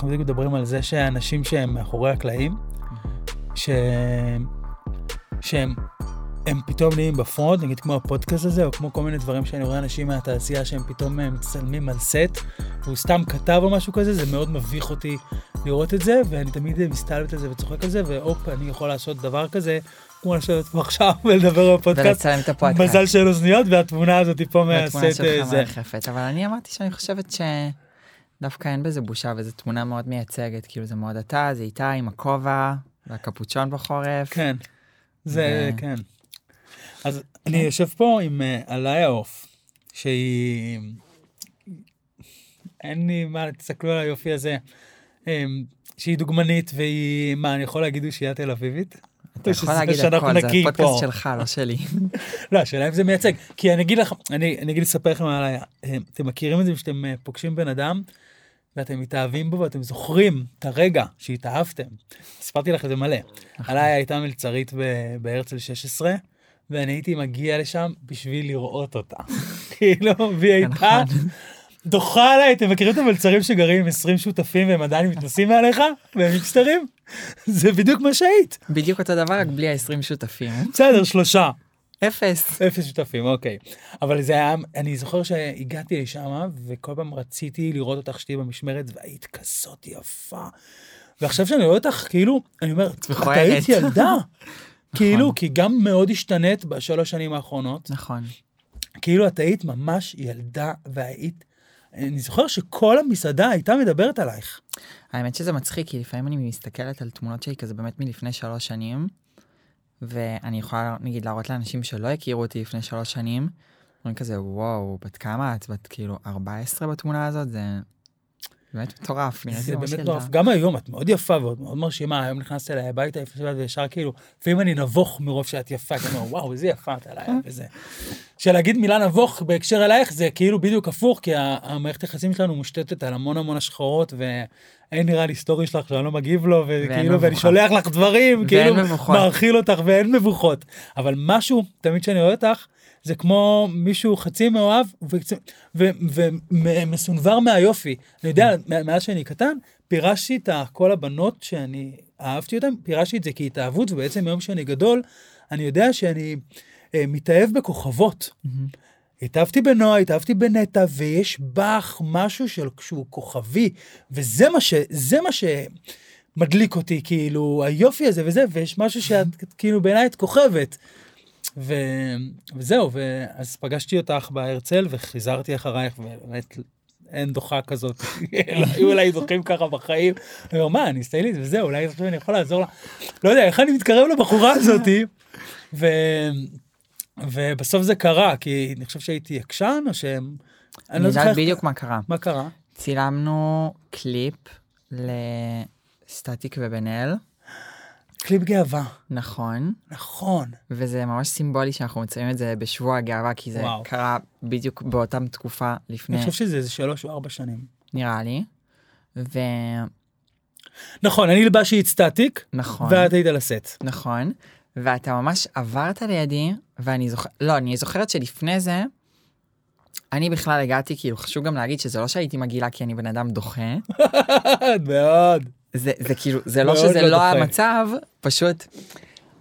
אנחנו בדיוק מדברים על זה שאנשים שהם מאחורי הקלעים, ש... שהם הם פתאום נהיים בפרונט, נגיד כמו הפודקאסט הזה, או כמו כל מיני דברים שאני רואה אנשים מהתעשייה שהם פתאום אה, מצלמים על סט, והוא סתם כתב או משהו כזה, זה מאוד מביך אותי לראות את זה, ואני תמיד מסתלבט על זה וצוחק על זה, והופ, אני יכול לעשות דבר כזה, כמו לשבת פה עכשיו ולדבר בפודקאסט. ולצלם את הפודקאסט. מזל שאין אוזניות, והתמונה הזאת פה מהסט שלך אה, זה. מרחפת, אבל אני אמרתי שאני חושבת שדווקא אין בזה בושה, וזו תמונה מאוד מייצגת, כאילו זה מאוד אתה, זה איתה עם הכובע, והקפוצ'ון בחורף. כן, זה, ו- כן. אז אני יושב פה עם אה, עליה עוף, שהיא... אין לי מה, תסתכלו על היופי הזה. אמ, שהיא דוגמנית והיא, מה, אני יכול להגיד שהיא תל אביבית? אתה יכול להגיד הכל, זה הפודקאסט. שלך, לא שלי. לא, השאלה אם זה מייצג. כי אני אגיד לך, אני, אגיד לספר לכם עליה, אמ, אתם מכירים את זה שאתם אה, פוגשים בן אדם, ואתם מתאהבים בו ואתם זוכרים את הרגע שהתאהבתם. סיפרתי לך את זה מלא. נכון. עליה הייתה מלצרית ב- בהרצל 16, ואני הייתי מגיע לשם בשביל לראות אותה. כאילו, והיא הייתה נכון. דוחה עליי, אתם מכירים את המלצרים שגרים עם 20 שותפים והם עדיין מתנסים מעליך? והם מצטרים? זה בדיוק מה שהיית. בדיוק אותו דבר, רק בלי ה-20 שותפים. בסדר, שלושה. אפס. אפס שותפים, אוקיי. אבל זה היה, אני זוכר שהגעתי לשם, וכל פעם רציתי לראות אותך שתהיי במשמרת, והיית כזאת יפה. ועכשיו שאני רואה אותך, כאילו, אני אומר, את. היית ילדה. כאילו, כי גם מאוד השתנית בשלוש שנים האחרונות. נכון. כאילו, את היית ממש ילדה, והיית... אני זוכר שכל המסעדה הייתה מדברת עלייך. האמת שזה מצחיק, כי לפעמים אני מסתכלת על תמונות שלי כזה באמת מלפני שלוש שנים, ואני יכולה, נגיד, להראות לאנשים שלא הכירו אותי לפני שלוש שנים, אומרים כזה, וואו, בת כמה את? בת כאילו 14 בתמונה הזאת? זה באמת מטורף, נראיתי זה ממש באמת. מטורף. גם היום את מאוד יפה ועוד מאוד מרשימה, היום נכנסת אליי הביתה וישר כאילו, לפעמים אני נבוך מרוב שאת יפה, כי אני אומר, וואו, איזה יפה את עליי וזה. שלהגיד מילה נבוך בהקשר אלייך זה כאילו בדיוק הפוך, כי המערכת היחסים שלנו מושתתת על המון המון השחרות, ואין נראה לי סטורי שלך שאני לא מגיב לו, וכאילו, ואני. שולח לך דברים, כאילו. מאכיל אותך ואין מבוכות. אבל משהו, תמיד כשאני רואה אותך, זה כמו מישהו חצי מאוהב ומסונבר מהיופי. אני יודע, מאז שאני קטן, פירשתי את כל הבנות שאני אהבתי אותן, פירשתי את זה כהתאהבות, ובעצם היום שאני גדול, אני יודע שאני אה, מתאהב בכוכבות. התאהבתי בנועה, התאהבתי בנטע, ויש בך משהו של שהוא כוכבי, וזה מה ש... זה מה שמדליק אותי, כאילו, היופי הזה וזה, ויש משהו שאת, כאילו, בעיניי את כוכבת. ו... וזהו, ואז פגשתי אותך בהרצל וחיזרתי אחרייך, ובאמת אין דוחה כזאת. היו אולי זוכים ככה בחיים. אני אומר, מה, אני סטיילית וזהו, אולי עכשיו אני יכול לעזור לה. לא יודע, איך אני מתקרב לבחורה הזאתי. ו... ובסוף זה קרה, כי אני חושב שהייתי עקשן, או שהם... אני לא יודעת בדיוק מה קרה. מה קרה. צילמנו קליפ לסטטיק ובן אל, קליפ גאווה, נכון, נכון. וזה ממש סימבולי שאנחנו מציינים את זה בשבוע הגאווה, כי זה וואו. קרה בדיוק באותם תקופה אני לפני, חושב שזה איזה שלוש או ארבע שנים. נראה לי. ונכון, נכון, אני לבשתי את סטטיק, ואת היית על הסט. נכון, ואתה ממש עברת לידי, ואני זוכרת, לא, אני זוכרת שלפני זה, אני בכלל הגעתי, כאילו חשוב גם להגיד שזה לא שהייתי מגעילה כי אני בן אדם דוחה, מאוד. זה, זה כאילו, זה לא שזה לא לא. המצב, פשוט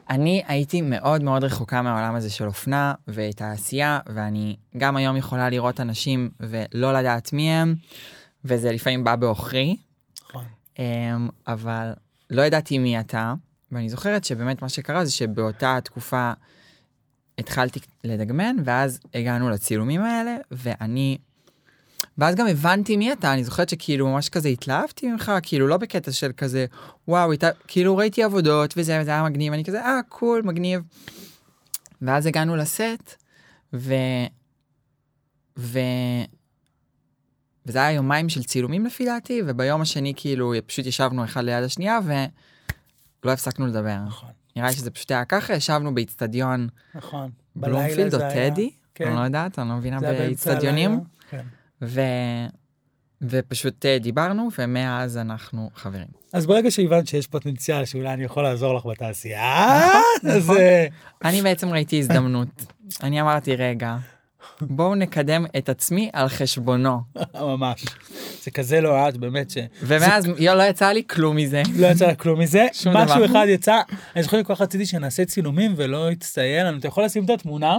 אני הייתי מאוד מאוד רחוקה מהעולם הזה של אופנה ותעשייה, ואני גם היום יכולה לראות אנשים ולא לדעת מי הם, וזה לפעמים בא בעוכרי, נכון. אמ, אבל לא ידעתי מי אתה, ואני זוכרת שבאמת מה שקרה זה שבאותה תקופה התחלתי לדגמן, ואז הגענו לצילומים האלה, ואני... ואז גם הבנתי מי אתה, אני זוכרת שכאילו ממש כזה התלהבתי ממך, כאילו לא בקטע של כזה, וואו, איתה, כאילו ראיתי עבודות וזה, וזה היה מגניב, אני כזה, אה, קול, מגניב. ואז הגענו לסט, ו... ו... וזה היה יומיים של צילומים לפי דעתי, וביום השני כאילו פשוט ישבנו אחד ליד השנייה ולא הפסקנו לדבר. נכון. נראה לי שזה פשוט היה ככה, ישבנו באיצטדיון נכון. בלומפילד או טדי, כן. אני לא יודעת, אני לא מבינה באיצטדיונים. כן. ו... ופשוט אה, דיברנו, ומאז אנחנו חברים. אז ברגע שהבנת שיש פוטנציאל שאולי אני יכול לעזור לך בתעשייה, נכון, אז נכון. אה, אני בעצם ראיתי הזדמנות. אני אמרתי, רגע, בואו נקדם את עצמי על חשבונו. ממש. זה כזה לא את, באמת ש... ומאז יו, לא יצא לי כלום מזה. לא יצא לה כלום מזה. שום משהו דבר. אחד יצא, אני זוכר כל כך רציתי שנעשה צילומים ולא יצטיין. אתה יכול לשים את התמונה?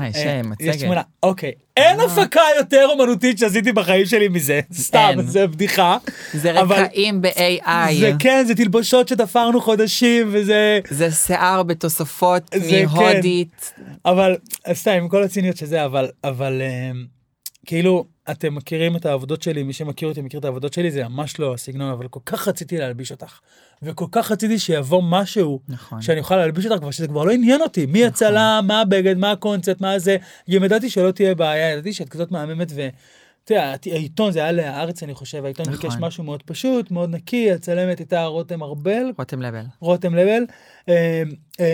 אה, יש אה, אה, יש מצגת. תמונה. אוקיי. אין הפקה יותר אומנותית שעשיתי בחיים שלי מזה. סתם. זה בדיחה. זה רקעים ב-AI. זה כן, זה תלבושות שתפרנו חודשים וזה... זה שיער בתוספות כן. מהודית. אבל סתם עם כל הציניות שזה אבל אבל אמ, כאילו אתם מכירים את העבודות שלי מי שמכיר אותי מכיר את העבודות שלי זה ממש לא הסגנון אבל כל כך רציתי להלביש אותך וכל כך רציתי שיבוא משהו נכון. שאני אוכל להלביש אותך כבר שזה כבר לא עניין אותי מי הצלם מה הבגד מה הקונספט מה זה גם ידעתי שלא תהיה בעיה ידעתי שאת כזאת מהממת ו. אתה יודע, העיתון זה היה להארץ אני חושב העיתון נכון. ביקש משהו מאוד פשוט מאוד נקי הצלמת הייתה רותם ארבל רותם לבל. רותם לבל, אמ, אמ,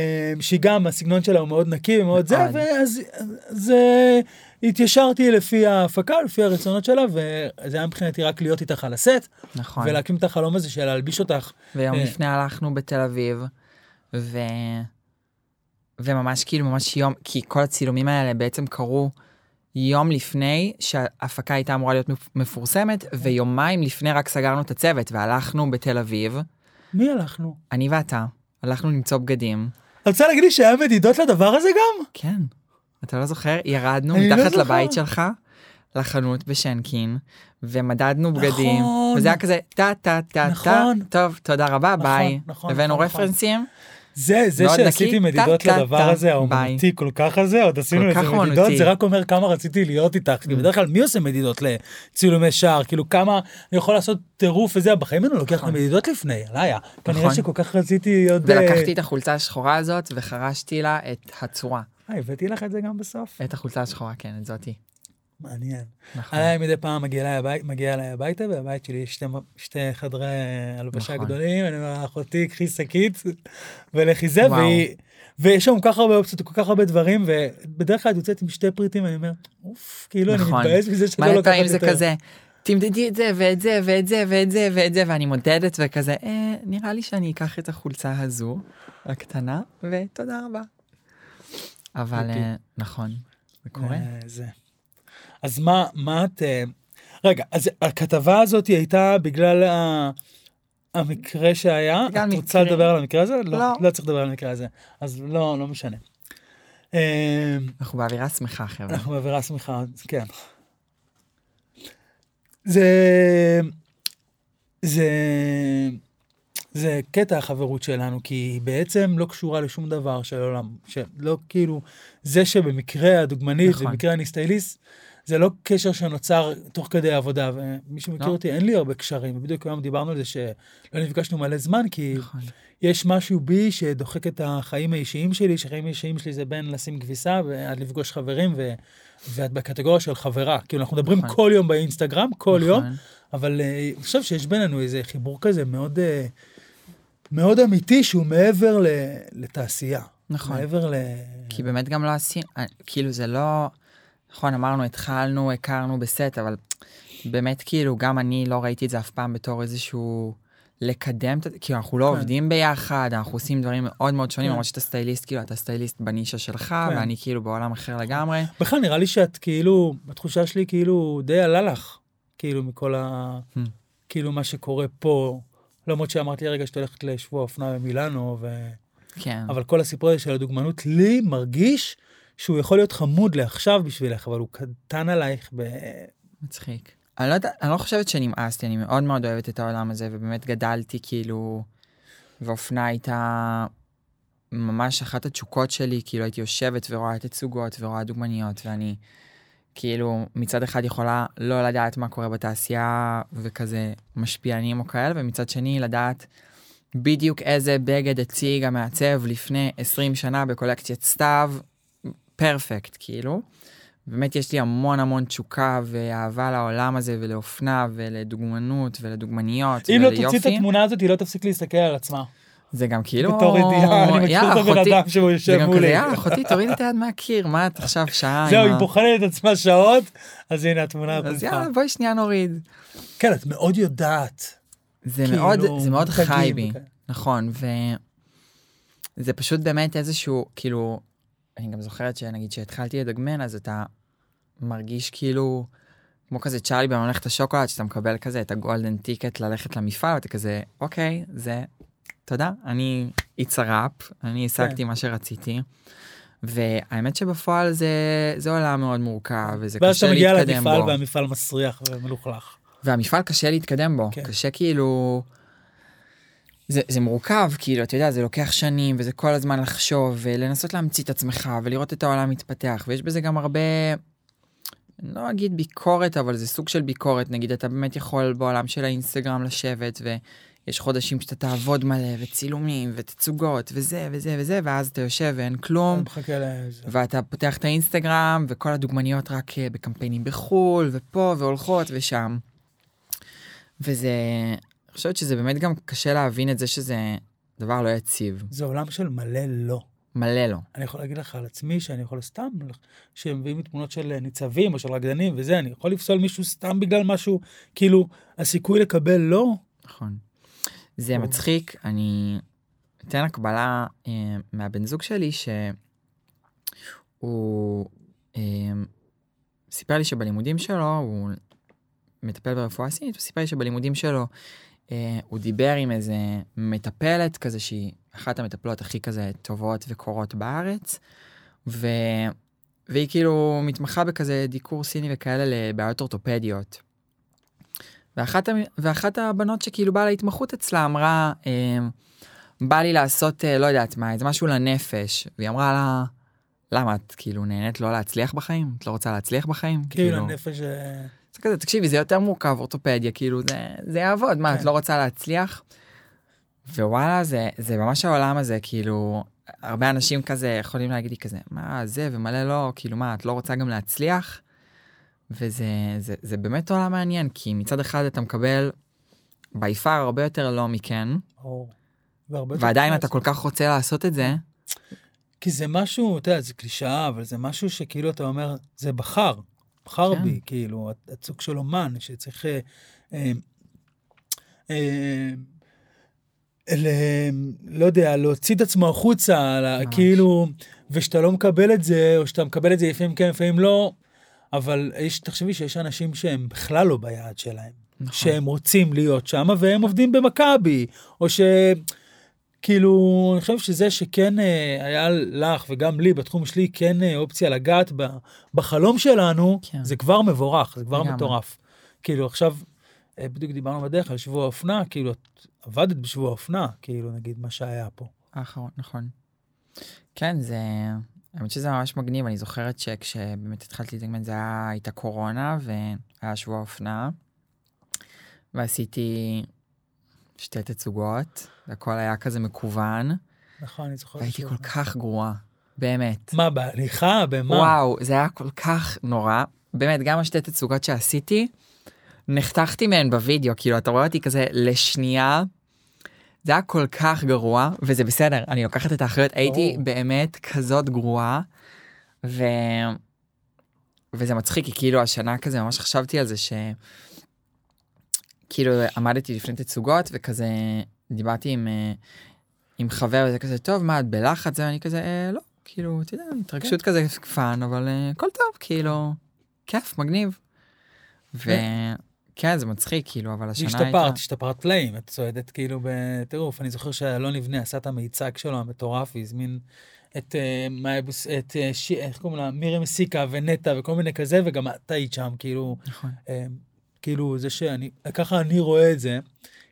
שהיא גם הסגנון שלה הוא מאוד נקי ומאוד זה, מאוד. ואז אז, אה, התיישרתי לפי ההפקה, לפי הרצונות שלה, וזה היה מבחינתי רק להיות איתך על הסט, נכון. ולהקים את החלום הזה של להלביש אותך. ויום אה. לפני הלכנו בתל אביב, ו... וממש כאילו ממש יום, כי כל הצילומים האלה בעצם קרו יום לפני שההפקה הייתה אמורה להיות מפ- מפורסמת, ויומיים לפני רק סגרנו את הצוות והלכנו בתל אביב, מי הלכנו? אני ואתה, הלכנו למצוא בגדים. את רוצה להגיד לי שהיה מדידות לדבר הזה גם? כן. אתה לא זוכר? ירדנו לא מתחת זוכר. לבית שלך, לחנות בשנקין, ומדדנו בגדים, נכון. וזה היה כזה טה טה טה טה, נכון. טוב, תודה רבה, ביי. נכון, הבאנו נכון, נכון. רפרנסים, זה, זה שעשיתי מדידות טה, לדבר טה, הזה, האומנותי כל כך הזה, עוד עשינו כך מדידות. זה רק אומר כמה רציתי להיות איתך, כי בדרך כלל מי עושה מדידות לצילומי שער, כאילו כמה אני יכול לעשות טירוף וזה, בחיים אני לא לוקח את נכון. המדידות לפני, עליה, כנראה נכון. שכל כך רציתי עוד... אה, ולקחתי את החולצה השחורה הזאת וחרשתי לה את הצורה. אה, הבאתי לך את זה גם בסוף? את החולצה השחורה, כן, את זאתי. מעניין. נכון. עליי מדי פעם מגיע אליי הבית- מגיע אליי הביתה, והבית שלי יש שתי, שתי חדרי הלבשה נכון. גדולים, אני אומר, אחותי, קחי שקית ולכי זה, וואו. והיא... ויש שם כל כך הרבה אופציות, כל כך הרבה דברים, ובדרך כלל את יוצאת עם שתי פריטים, ואני אומר, אוף, כאילו, אני נכון. מתבאס מזה שאת לא מלא לוקחת פעמים זה יותר. כזה, תמדדי את זה ואת זה ואת זה ואת זה ואת זה, ואני מודדת וכזה, אה, נראה לי שאני אקח את החולצה הזו, הקטנה, ותודה רבה. אבל אוקיי. אה, נכון, זה קורה. אה, זה. אז מה, מה את... אה, רגע, אז הכתבה הזאת הייתה בגלל ה... המקרה שהיה? את רוצה מקרה. לדבר על המקרה הזה? לא. לא צריך לדבר על המקרה הזה. אז לא, לא משנה. אנחנו באווירה שמחה, חבר'ה. אנחנו באווירה שמחה, כן. זה... זה... זה קטע החברות שלנו, כי היא בעצם לא קשורה לשום דבר של עולם. שלא כאילו, זה שבמקרה הדוגמנית, נכון. במקרה אני סטייליסט, זה לא קשר שנוצר תוך כדי עבודה. ומי שמכיר לא. אותי, אין לי הרבה קשרים. ובדיוק היום דיברנו על זה שלא נפגשנו מלא זמן, כי נכון. יש משהו בי שדוחק את החיים האישיים שלי, שהחיים האישיים שלי זה בין לשים כביסה ועד לפגוש חברים, ו... ואת בקטגוריה של חברה. כאילו, אנחנו מדברים נכון. כל יום באינסטגרם, כל יום, נכון. אבל אה, אני חושב שיש בינינו איזה חיבור כזה מאוד, אה, מאוד אמיתי, שהוא מעבר ל... לתעשייה. נכון. מעבר ל... כי באמת גם לא עשינו, אה, כאילו זה לא, נכון, אמרנו, התחלנו, הכרנו בסט, אבל באמת כאילו, גם אני לא ראיתי את זה אף פעם בתור איזשהו לקדם, את- כאילו אנחנו לא כן. עובדים ביחד, אנחנו עושים דברים מאוד מאוד שונים, כן. למרות שאתה סטייליסט, כאילו אתה סטייליסט בנישה שלך, כן. ואני כאילו בעולם אחר לגמרי. בכלל, נראה לי שאת כאילו, בתחושה שלי, כאילו, די עלה לך, כאילו, מכל ה... Hmm. כאילו, מה שקורה פה. למרות שאמרתי לי רגע שאת הולכת לשבוע אופנה במילאנו, ו... כן, אבל כל הסיפור הזה של הדוגמנות, לי מרגיש שהוא יכול להיות חמוד לעכשיו בשבילך, אבל הוא קטן עלייך ב... מצחיק. אני לא אני לא חושבת שנמאסתי, אני מאוד מאוד אוהבת את העולם הזה, ובאמת גדלתי כאילו, ואופנה הייתה ממש אחת התשוקות שלי, כאילו הייתי יושבת ורואה תצוגות ורואה דוגמניות, ואני כאילו מצד אחד יכולה לא לדעת מה קורה בתעשייה וכזה משפיענים או כאלה, ומצד שני לדעת בדיוק איזה בגד הציג המעצב לפני 20 שנה בקולקציית סתיו, פרפקט כאילו. באמת יש לי המון המון תשוקה ואהבה לעולם הזה ולאופנה ולדוגמנות ולדוגמניות אם לא וליופי. תוציא את התמונה הזאת, היא לא תפסיק להסתכל על עצמה. זה גם כאילו... בתור ידיעה, אני מכיר את הבן אדם שהוא זה יושב גם כזה, מולי. יאללה, אחותי, תורידי את היד מהקיר, מה את עכשיו שעה? זהו, היא בוחנת את עצמה שעות, אז הנה התמונה אז. יאללה, בואי שנייה נוריד. כן, את מאוד יודעת. זה כאילו, מאוד, זה מאוד חי בי, וכאלה. נכון, וזה פשוט באמת איזשהו, כאילו, אני גם זוכרת שנגיד שהתחלתי לדגמן, אז אתה מרגיש כאילו, כמו כזה צ'ארלי בממלכת השוקולד, שאתה מקבל כזה את הגולדן טיקט ללכת למפעל, ואתה כזה, אוקיי, זה, תודה, אני איצראפ, אני השגתי כן. מה שרציתי. והאמת שבפועל זה, זה עולם מאוד מורכב, וזה ואז קשה אתה מגיע להתקדם למפעל בו. והמפעל מסריח ומלוכלך. והמפעל קשה להתקדם בו, כן. קשה כאילו... זה, זה מורכב, כאילו, אתה יודע, זה לוקח שנים, וזה כל הזמן לחשוב, ולנסות להמציא את עצמך, ולראות את העולם מתפתח, ויש בזה גם הרבה, לא אגיד ביקורת, אבל זה סוג של ביקורת, נגיד, אתה באמת יכול בעולם של האינסטגרם לשבת, ויש חודשים שאתה תעבוד מלא, וצילומים, ותצוגות, וזה, וזה, וזה, ואז אתה יושב ואין כלום, מחכה לזה. ואתה פותח את האינסטגרם, וכל הדוגמניות רק אה, בקמפיינים בחו"ל, ופה, והולכות, ושם. וזה, אני חושבת שזה באמת גם קשה להבין את זה שזה דבר לא יציב. זה עולם של מלא לא. מלא לא. אני יכול להגיד לך על עצמי שאני יכול סתם, שמביאים לי תמונות של ניצבים או של רקדנים וזה, אני יכול לפסול מישהו סתם בגלל משהו, כאילו, הסיכוי לקבל לא, נכון. זה. מצחיק, אני אתן הקבלה אה, מהבן זוג שלי, שהוא אה, סיפר לי שבלימודים שלו, הוא מטפל ברפואה סינית, הוא סיפר לי שבלימודים שלו, אה, הוא דיבר עם איזה מטפלת כזה, שהיא אחת המטפלות הכי כזה טובות וקורות בארץ, ו... והיא כאילו מתמחה בכזה דיקור סיני וכאלה לבעיות אורתופדיות. ואחת, ואחת הבנות שכאילו באה להתמחות אצלה אמרה, אה, בא לי לעשות, אה, לא יודעת מה, איזה משהו לנפש. והיא אמרה לה, למה את כאילו נהנית לא להצליח בחיים? את לא רוצה להצליח בחיים? כאילו, הנפש... אה, זה כזה, תקשיבי, זה יותר מורכב, אורתופדיה, כאילו, זה, זה יעבוד, מה, כן. את לא רוצה להצליח? ווואלה, זה, זה ממש העולם הזה, כאילו, הרבה אנשים כזה יכולים להגיד לי כזה, מה, זה ומלא לא, כאילו, מה, את לא רוצה גם להצליח? וזה זה, זה באמת עולם מעניין, כי מצד אחד אתה מקבל בי פאר הרבה יותר לא מכן, יותר ועדיין אתה. כל כך רוצה לעשות את זה, כי זה משהו, אתה יודע, זה קלישאה, אבל זה משהו שכאילו אתה אומר, זה בחר, בחר כן. בי, כאילו, את- סוג של אומן שצריך, אה, אה, אה, ל- לא יודע, להוציא את עצמו החוצה, ממש. כאילו, ושאתה לא מקבל את זה, או שאתה מקבל את זה לפעמים כן, לפעמים לא, אבל יש, תחשבי שיש אנשים שהם בכלל לא ביעד שלהם. נכון, שהם רוצים להיות שם והם עובדים במכבי, או ש... כאילו, אני חושב שזה שכן אה, היה לך וגם לי בתחום שלי כן אה, אופציה לגעת ב, בחלום שלנו, כן. זה כבר מבורך, זה כבר לגמרי. מטורף. כאילו עכשיו, אה, בדיוק דיברנו בדרך על שבוע האופנה, כאילו את עבדת בשבוע האופנה, כאילו נגיד מה שהיה פה. האחרון, נכון. כן, זה... האמת שזה ממש מגניב, אני זוכרת שכשבאמת התחלתי להתאגמן זה היה, הייתה קורונה והיה שבוע אופנה, ועשיתי שתי תצוגות, והכל היה כזה מקוון, נכון, אני זוכר. והייתי כל כך גרועה, באמת. מה, בהליכה? במה? וואו, זה היה כל כך נורא. באמת, גם השתי תצוגות שעשיתי, נחתכתי מהן בווידאו, כאילו, אתה רואה אותי כזה לשנייה. זה היה כל כך גרוע, וזה בסדר, אני לוקחת את האחריות, הייתי. באמת כזאת גרועה, ו... וזה מצחיק, כי כאילו השנה כזה, ממש חשבתי על זה ש... כאילו עמדתי לפני תצוגות, וכזה דיברתי עם, אה, עם חבר, וזה כזה, טוב, מה, את בלחץ? זה, אני כזה, אה, לא, כאילו, אתה יודע, התרגשות כזה fun, אבל אה, הכל טוב, כאילו, כיף, מגניב. וכן, זה מצחיק, כאילו, אבל השנה הייתה... השתפרת, השתפרת פלאים, את צועדת כאילו בטירוף. אני זוכר שאלון לבנה עשה את המיצג שלו המטורף, והזמין את, אה, בוס- את אה, שי- איך קוראים לה, מירי מסיקה ונטע וכל מיני כזה, וגם את היית שם, כאילו, נכון. אה, כאילו, זה שאני, ככה אני רואה את זה,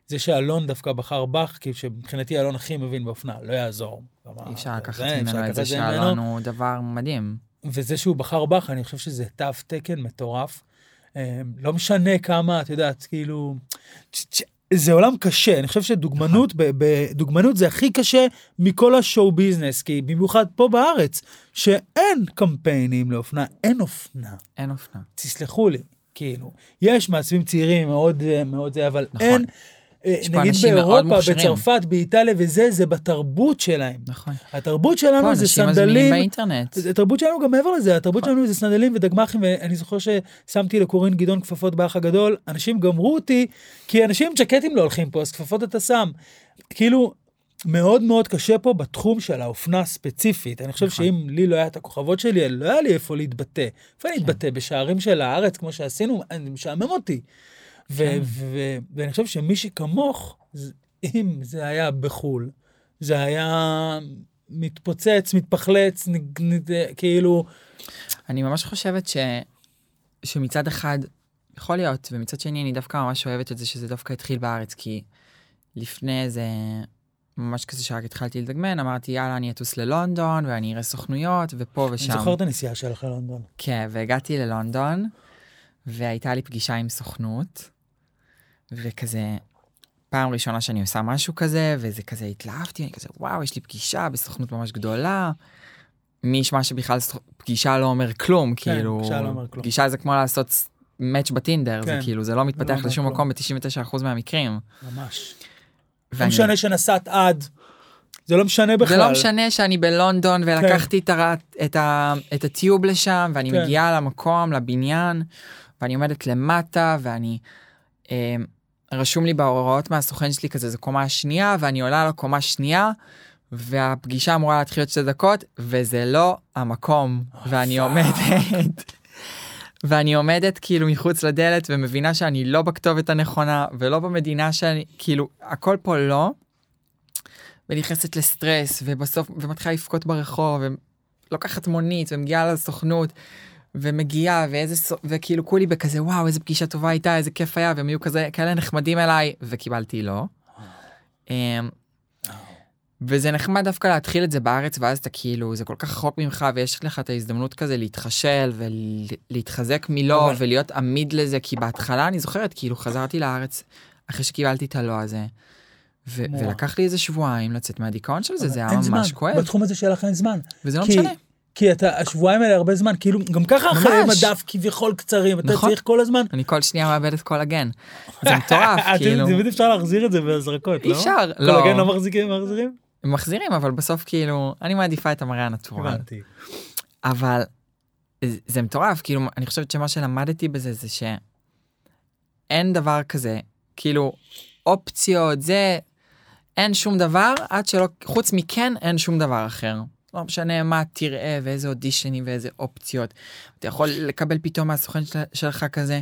זה שאלון דווקא בחר בך, כאילו שמבחינתי אלון הכי מבין באופנה, לא יעזור. אי אפשר לקחת ממנו את זה שאלון הוא דבר מדהים. וזה שהוא בחר בך, אני חושב שזה תו תקן מטורף. אה, לא משנה כמה, את יודעת, כאילו... זה עולם קשה, אני חושב שדוגמנות, ב- דוגמנות זה הכי קשה מכל השואו ביזנס, כי במיוחד פה בארץ, שאין קמפיינים לאופנה, אין אופנה, אין אופנה. תסלחו לי, כאילו. יש מעצבים צעירים מאוד, אה, מאוד זה, אבל נכון. אין, נגיד אנשים מאוד באירופה. בצרפת, באיטליה וזה, זה בתרבות שלהם. נכון. התרבות שלנו זה אנשים מזמינים סנדלים, באינטרנט. התרבות שלנו גם מעבר לזה, התרבות שלנו זה סנדלים ודגמחים, ואני זוכר ששמתי לקורין גדעון כפפות באח הגדול, אנשים גמרו אותי, כי אנשים עם ג'קטים לא הולכים פה, אז כפפות אתה שם. כאילו, מאוד מאוד קשה פה בתחום של האופנה ספציפית. אני חושב נכון. שאם לי לא היה את הכוכבות שלי, לא היה לי איפה להתבטא. איפה אני כן. להתבטא? בשערים של הארץ, כמו שעשינו, זה משעמם אותי. כן. ואני חושב שמי שכמוך, אם זה היה בחו"ל, זה היה מתפוצץ, מתפחלץ, נ- נ- כאילו, אני ממש חושבת ש... שמצד אחד יכול להיות, ומצד שני אני דווקא ממש אוהבת את זה שזה דווקא התחיל בארץ, כי לפני איזה, ממש כזה שרק התחלתי לדגמן, אמרתי יאללה אני אטוס ללונדון ואני אראה סוכנויות ופה אני ושם. זוכר את הנסיעה שלך ללונדון. כן, והגעתי ללונדון, והייתה לי פגישה עם סוכנות, וכזה, פעם ראשונה שאני עושה משהו כזה, וזה כזה התלהבתי, אני כזה, וואו, יש לי פגישה בסוכנות ממש גדולה. מי ישמע שבכלל פגישה לא אומר כלום, כן, כאילו, פגישה לא אומר כלום. פגישה זה כמו לעשות מאץ' בטינדר, זה כן, כאילו, זה לא מתפתח אומר לשום כלום. מקום ב-99% מהמקרים. ממש. לא ואני- משנה שנסעת עד, זה לא משנה בכלל. זה לא משנה שאני בלונדון ולקחתי את, הר... את, ה... את הטיוב לשם ואני כן. מגיעה למקום, לבניין, ואני עומדת למטה ואני... אה, רשום לי בהוראות מהסוכן שלי כזה, זו קומה שנייה, ואני עולה לקומה שנייה, והפגישה אמורה להתחיל עוד שתי דקות, וזה לא המקום, ואני עומדת. ואני עומדת כאילו מחוץ לדלת ומבינה שאני לא בכתובת הנכונה ולא במדינה שאני כאילו הכל פה לא. ונכנסת לסטרס ובסוף ומתחילה לבכות ברחוב ולוקחת מונית ומגיעה לסוכנות ומגיעה ואיזה וכאילו כולי בכזה וואו איזה פגישה טובה הייתה איזה כיף היה והם היו כזה כאלה נחמדים אליי וקיבלתי לא. אמ, וזה נחמד דווקא להתחיל את זה בארץ ואז אתה כאילו זה כל כך רחוק ממך ויש לך את ההזדמנות כזה להתחשל ולהתחזק מלא אבל- ולהיות עמיד לזה כי בהתחלה אני זוכרת כאילו חזרתי לארץ אחרי שקיבלתי את הלא הזה. ו-. ולקח לי איזה שבועיים לצאת מהדיכאון של זה זה היה ממש זמן. כואב בתחום הזה שלך אין זמן. וזה לא כי- משנה. כי אתה, השבועיים האלה הרבה זמן, כאילו, גם ככה. חיי מדף כביכול קצרים, אתה נכון. צריך כל הזמן. אני כל שנייה מאבדת קולגן. זה מטורף כאילו. תמיד אפשר להחזיר את זה בהזרקות, אי לא? אפשר. לא. קולגן לא מחזיקים, מחזירים? הם מחזירים אבל בסוף כאילו אני מעדיפה את המראה הנטורל. הבנתי. אבל זה מטורף כאילו אני חושבת שמה שלמדתי בזה זה שאין דבר כזה כאילו אופציות זה אין שום דבר עד שלא חוץ מכן אין שום דבר אחר. לא משנה מה תראה ואיזה אודישנים ואיזה אופציות. אתה יכול לקבל פתאום מהסוכן של- שלך כזה,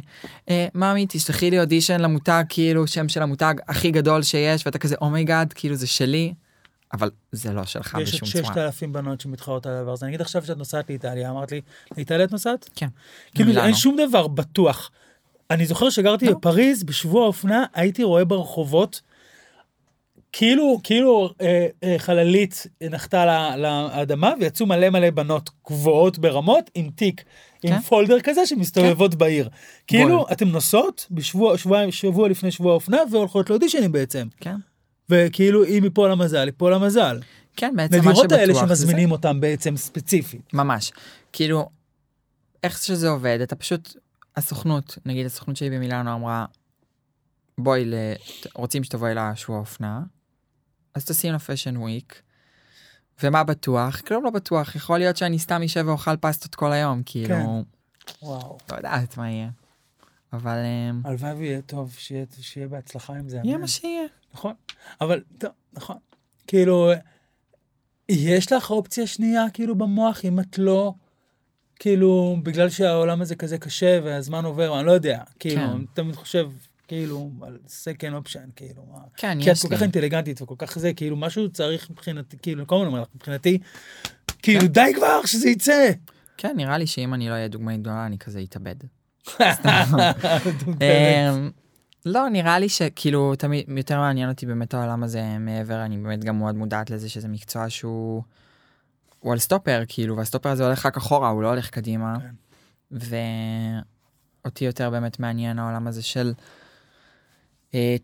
אה, ממי תשלחי לי אודישן למותג כאילו שם של המותג הכי גדול שיש ואתה כזה oh my god כאילו זה שלי. אבל זה לא שלך יש בשום עוד צורה. 6,000 בנות שמתחרות על הדבר הזה. אני אגיד עכשיו שאת נוסעת לאיטליה, אמרת לי, לאיטליה את נוסעת? כן. כאילו. אין שום דבר בטוח. אני זוכר שגרתי לא. בפריז, בשבוע האופנה, הייתי רואה ברחובות, כאילו, כאילו אה, אה, חללית נחתה לאדמה, ויצאו מלא מלא בנות גבוהות ברמות, עם תיק, עם כן. פולדר כזה, שמסתובבות בעיר. כאילו, בול. אתן נוסעות בשבוע, שבוע, שבוע לפני שבוע האופנה, והולכות לאודישנים בעצם. כן. וכאילו, אם ייפול המזל, ייפול המזל. כן, בעצם מה נדירות האלה שבטוח זה שמזמינים אותם בעצם ספציפית. ממש. כאילו, איך שזה עובד, אתה פשוט, הסוכנות, נגיד הסוכנות שלי במילאנו אמרה, בואי, ל... רוצים שתבואי לשבוע האופנה, אז טסים לפשן וויק, ומה בטוח? כלום לא בטוח, יכול להיות שאני סתם אשב ואוכל פסטות כל היום, כאילו, כן. וואו. לא יודעת מה יהיה. אבל אמ, הלוואי ויהיה טוב, שיהיה, שיהיה בהצלחה עם זה. יהיה. מה שיהיה. נכון. אבל, טוב, נכון. כאילו, יש לך אופציה שנייה, כאילו, במוח, אם את לא, כאילו, בגלל שהעולם הזה כזה קשה והזמן עובר, אני לא יודע. כאילו, כן. אני תמיד חושב, כאילו, על second option, כאילו. כן, כי את יש כל לי. כך אינטליגנטית וכל כך זה, כאילו, משהו צריך מבחינתי, כאילו, כל הזמן אומר לך, מבחינתי, כאילו, כן. די כבר, שזה יצא. כן, נראה לי שאם אני לא אהיה דוגמנית גדולה, אני כזה אתאבד. אמ, לא, נראה לי שכאילו תמיד יותר מעניין אותי באמת העולם הזה מעבר, אני באמת גם מאוד מודעת לזה שזה מקצוע שהוא הוא על סטופר, כאילו, והסטופר הזה הולך רק אחורה, הוא לא הולך קדימה. כן. ואותי יותר באמת מעניין העולם הזה של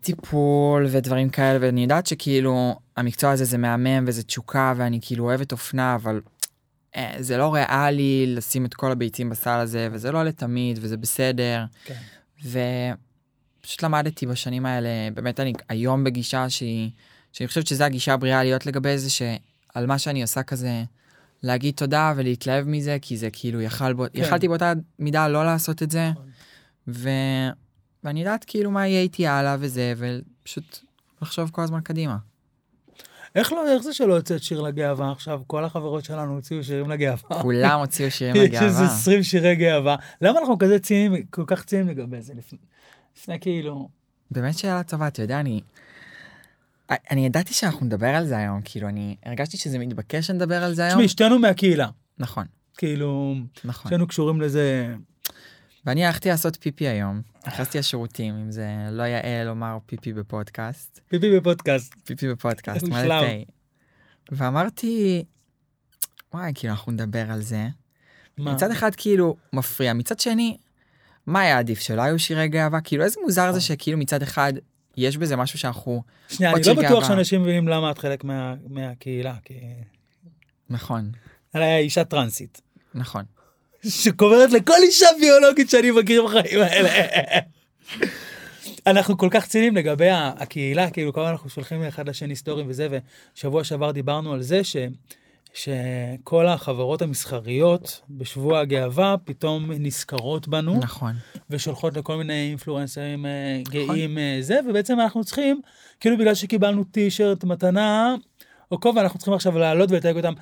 טיפול ודברים כאלה, ואני יודעת שכאילו המקצוע הזה זה מהמם וזה תשוקה, ואני כאילו אוהבת אופנה, אבל אה, זה לא ריאלי לשים את כל הביצים בסל הזה, וזה לא לתמיד, וזה בסדר. כן. ופשוט למדתי בשנים האלה, באמת אני היום בגישה שהיא, שאני חושבת שזו הגישה הבריאה להיות לגבי זה, שעל מה שאני עושה כזה, להגיד תודה ולהתלהב מזה, כי זה כאילו יכל בו, כן. יכלתי באותה מידה לא לעשות את זה, נכון. ו... ואני יודעת כאילו מה יהיה איתי הלאה וזה, ופשוט לחשוב כל הזמן קדימה. איך לא, איך זה שלא הוצאת שיר לגאווה עכשיו? כל החברות שלנו הוציאו שירים לגאווה. כולם הוציאו שירים יש איזה לגאווה. 20 שירי גאווה. למה אנחנו כזה ציניים, כל כך ציניים לגבי זה? לפני, לפני כאילו... באמת שאלה טובה, אתה יודע, אני... אני ידעתי שאנחנו נדבר על זה היום, כאילו, אני הרגשתי שזה מתבקש שנדבר על זה היום. תשמעי, שתינו מהקהילה. נכון, כאילו, נכון. שתינו קשורים לזה. ואני הלכתי לעשות פיפי היום, נכנסתי לשירותים, אם זה לא יאה לומר פיפי בפודקאסט, פיפי בפודקאסט. פיפי בפודקאסט. מלא תה. ואמרתי, וואי, כאילו, אנחנו נדבר על זה. מה? מצד אחד כאילו מפריע, מצד שני, מה היה עדיף, שלא היו שירי גאווה? כאילו, איזה מוזר זה שכאילו מצד אחד יש בזה משהו שאנחנו... שנייה, אני לא בטוח גאווה. שאנשים מבינים למה את חלק מה- מהקהילה, כי... נכון, עליי אישה טרנסית. נכון. שקוברת לכל אישה ביולוגית שאני מכיר בחיים האלה. אנחנו כל כך ציניים לגבי הקהילה, כאילו הזמן אנחנו שולחים אחד לשני סטורים וזה, ושבוע שעבר דיברנו על זה ש... שכל החברות המסחריות בשבוע הגאווה פתאום נזכרות בנו נכון. ושולחות לכל מיני אינפלואנסרים אה, גאים אה, זה ובעצם אנחנו צריכים כאילו בגלל שקיבלנו טישרט מתנה או כובע אנחנו צריכים עכשיו לעלות ולתייג אותם.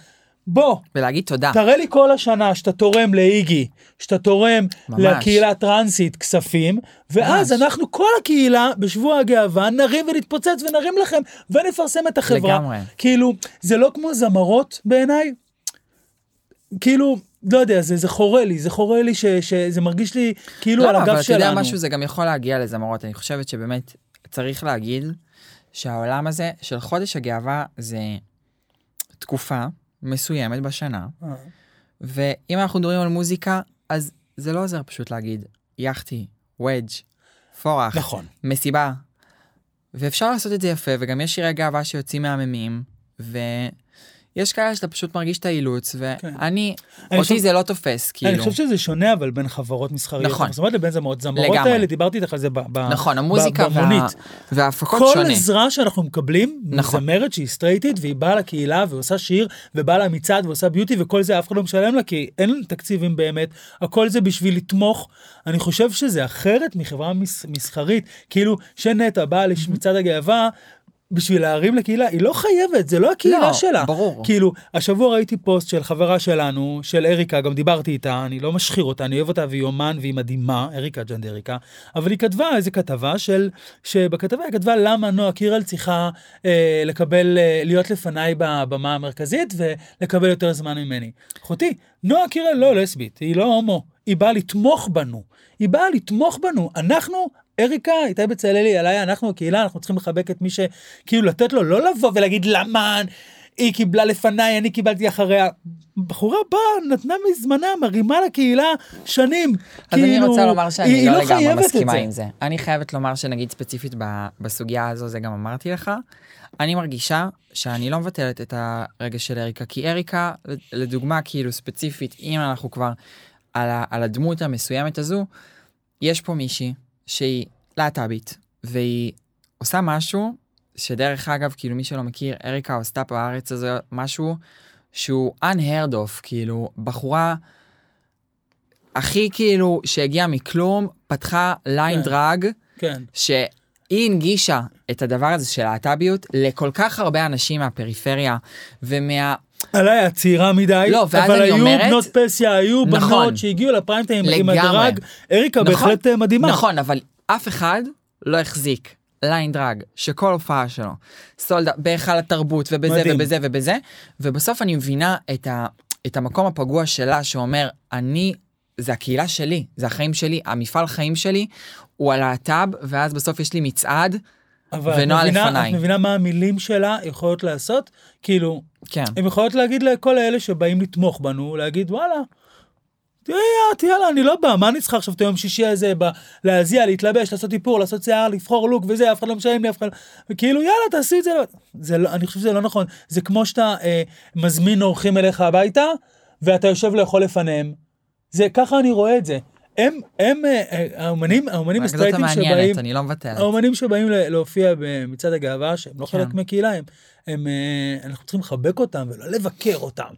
בוא ולהגיד תודה. תראה לי כל השנה שאתה תורם לאיגי, שאתה תורם ממש. לקהילה הטרנסית כספים, ואז ממש. אנחנו כל הקהילה בשבוע הגאווה נרים ונתפוצץ ונרים לכם ונפרסם את החברה. לגמרי. כאילו, זה לא כמו זמרות בעיניי, כאילו, לא יודע, זה, זה חורה לי, זה חורה לי ש, שזה מרגיש לי כאילו על לא, הגב אבל אתה שלנו. יודע משהו, זה גם יכול להגיע לזמרות. אני חושבת שבאמת צריך להגיד שהעולם הזה של חודש הגאווה זה תקופה מסוימת בשנה, אה, ואם אנחנו מדברים על מוזיקה, אז זה לא עוזר פשוט להגיד יאכטי, וודג', פורח, נכון. מסיבה. ואפשר לעשות את זה יפה, וגם יש שירי גאווה שיוצאים מהממים, ויש כאלה שאתה פשוט מרגיש את האילוץ, ואני, אני אותי חושב- זה לא תופס, כאילו. אני חושב שזה שונה אבל בין חברות מסחריות. נכון. זאת אומרת לבין זמרות. זמרות לגמרי. האלה, דיברתי איתך על זה ב- ב- נכון, המוזיקה וה... במונית. וההפקות כל שונה. עזרה שאנחנו מקבלים נכון. מזמרת שהיא סטרייטית והיא באה לקהילה ועושה שיר ובאה למצעד ועושה ביוטי וכל זה אף אחד לא משלם לה כי אין תקציבים באמת הכל זה בשביל לתמוך אני חושב שזה אחרת מחברה מס, מסחרית כאילו שנטע באה למצעד הגאווה. בשביל להרים לקהילה היא לא חייבת זה לא הקהילה לא, שלה ברור. כאילו השבוע ראיתי פוסט של חברה שלנו של אריקה גם דיברתי איתה אני לא משחיר אותה אני אוהב אותה והיא אומן והיא מדהימה אריקה ג'נדריקה אבל היא כתבה איזה כתבה של שבכתבה היא כתבה למה נועה קירל צריכה אה, לקבל אה, להיות לפניי בבמה המרכזית ולקבל יותר זמן ממני. אחותי נועה קירל לא לסבית היא לא הומו היא באה לתמוך בנו היא באה לתמוך בנו אנחנו. אריקה, איתי בצלאלי, עליי, אנחנו הקהילה, אנחנו צריכים לחבק את מי ש... כאילו לתת לו, לא לבוא ולהגיד למה היא קיבלה לפניי, אני קיבלתי אחריה. בחורה באה, נתנה מזמנה, מרימה לקהילה שנים. אז אני כאילו, רוצה לומר שאני היא- היא לא לגמרי מסכימה זה. עם זה. אני חייבת לומר שנגיד ספציפית בסוגיה הזו, זה גם אמרתי לך, אני מרגישה שאני לא מבטלת את הרגש של אריקה, כי אריקה, לדוגמה, כאילו ספציפית, אם אנחנו כבר על, ה- על הדמות המסוימת הזו, יש פה מישהי שהיא להט"בית, והיא עושה משהו, שדרך אגב, כאילו מי שלא מכיר, אריקה עשתה בארץ הזו משהו שהוא unheard of, כאילו, בחורה הכי כאילו שהגיעה מכלום, פתחה ליין כן. דרג, כן. שהיא הנגישה את הדבר הזה של להט"ביות לכל כך הרבה אנשים מהפריפריה ומה... עליי את צעירה מדי, לא, אבל היו אומרת- בנות פסיה, היו נכון. בנות שהגיעו לפריים טיים עם. הדרג, אריקה נכון, בהחלט אה, מדהימה. נכון, אבל אף אחד לא החזיק ליין דרג שכל הופעה שלו סולדה בהיכל התרבות ובזה מדהים. ובזה ובזה, ובסוף אני מבינה את, ה, את המקום הפגוע שלה שאומר, אני, זה הקהילה שלי, זה החיים שלי, המפעל חיים שלי הוא הלהט"ב, ואז בסוף יש לי מצעד, אבל ונועה את מבינה. את מבינה מה המילים שלה יכולות לעשות? כאילו, כן. הן יכולות להגיד לכל אלה שבאים לתמוך בנו, להגיד וואלה, את, יאללה, אני לא בא, מה אני צריכה עכשיו את היום שישי הזה, ב- להזיע, להתלבש, לעשות איפור, לעשות שיער, לבחור לוק וזה, אף אחד לא משלם לי, אף אחד. וכאילו, יאללה, תעשי את זה. זה לא, אני חושב שזה לא נכון. זה כמו שאתה אה, מזמין אורחים אליך הביתה, ואתה יושב לאכול לפניהם. זה, ככה אני רואה את זה. הם, הם, אה, אה, האומנים, האומנים הסטרייטים שבאים... אני לא מבטלת. האומנים שבאים להופיע במצעד הגאווה, שהם לא כן. חלק מהקהילה, הם, הם, אה, אנחנו צריכים לחבק אותם ולא לבקר אותם.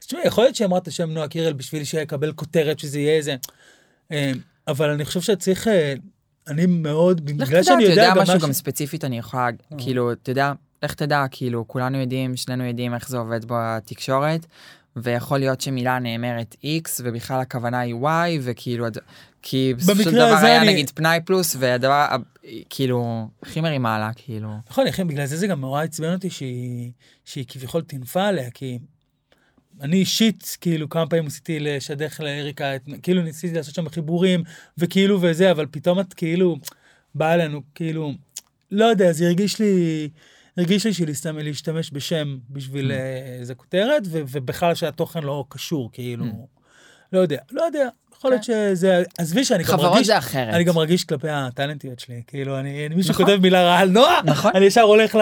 אז תשמעי, יכול להיות שאמרת השם נועה קירל בשביל שיקבל כותרת, שזה יהיה איזה... אבל אני חושב שצריך, אני מאוד, בגלל שאני יודע יודע גם משהו גם. ספציפית, אני יכולה, כאילו, אתה יודע, לך תדע, כאילו, כולנו יודעים, שנינו יודעים איך זה עובד בתקשורת, ויכול להיות שמילה נאמרת X, ובכלל הכוונה היא Y, וכאילו, כי בסופו של דבר היה אני- נגיד פנאי פלוס, והדבר, כאילו, הכי מרימה עלה, כאילו. נכון, לכן בגלל זה זה גם נורא עצבן אותי שהיא, שהיא כביכול טינפה עליה, כי אני אישית, כאילו, כמה פעמים ניסיתי לשדך לאריקה, את, כאילו ניסיתי לעשות שם חיבורים, וכאילו וזה, אבל פתאום את כאילו, באה אלינו, כאילו, לא יודע, זה הרגיש לי, הרגיש לי שלהשתמש להשתמש בשם בשביל Mm. אה, איזה כותרת, ובכלל שהתוכן לא קשור, כאילו, Mm. לא יודע, לא יודע, יכול להיות שזה, עזבי שאני גם חברות מרגיש, זה אחרת. אני גם מרגיש כלפי הטאלנטיות שלי, כאילו, אני, מישהו נכון. כותב מילה רעה על נועה, נכון. אני ישר הולך ל-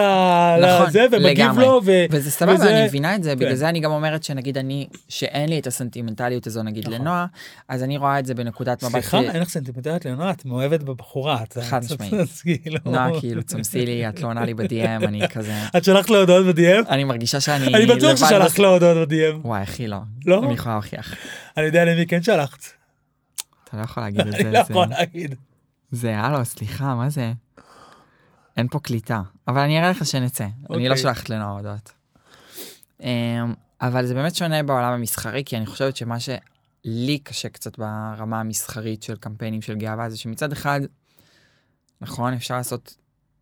נכון, לזה ומגיב לגמרי. לו, ו... וזה סבבה, וזה- אני מבינה את זה, בגלל כן. זה אני גם אומרת שנגיד אני, שאין לי את הסנטימנטליות הזו נגיד נכון. לנועה, אז אני רואה את זה בנקודת מבט סליחה, אין לך סנטימנטלית לנועה, את מאוהבת בבחורה. את- חד משמעית. כאילו- נועה כאילו צמסי לי, את לא עונה לי ב-DM, אני כזה, את שלחת לו הודעות ב-DM? אני מרגישה שאני אני בטוח ששלחת לו הודעות ב-DM. וואי אחי לא, לא? אני יכולה להוכיח, אני יודע למי כן שלחת. אתה לא יכול להגיד את אני זה, לא זה- יכול להגיד. זה הלו סליחה מה זה, אין פה קליטה, אבל אני אראה לך שנצא, אני אוקיי. לא שולחת לנועה הודעות. אמ, אבל זה באמת שונה בעולם המסחרי, כי אני חושבת שמה שלי קשה קצת ברמה המסחרית של קמפיינים של גאווה, זה שמצד אחד, נכון, אפשר לעשות,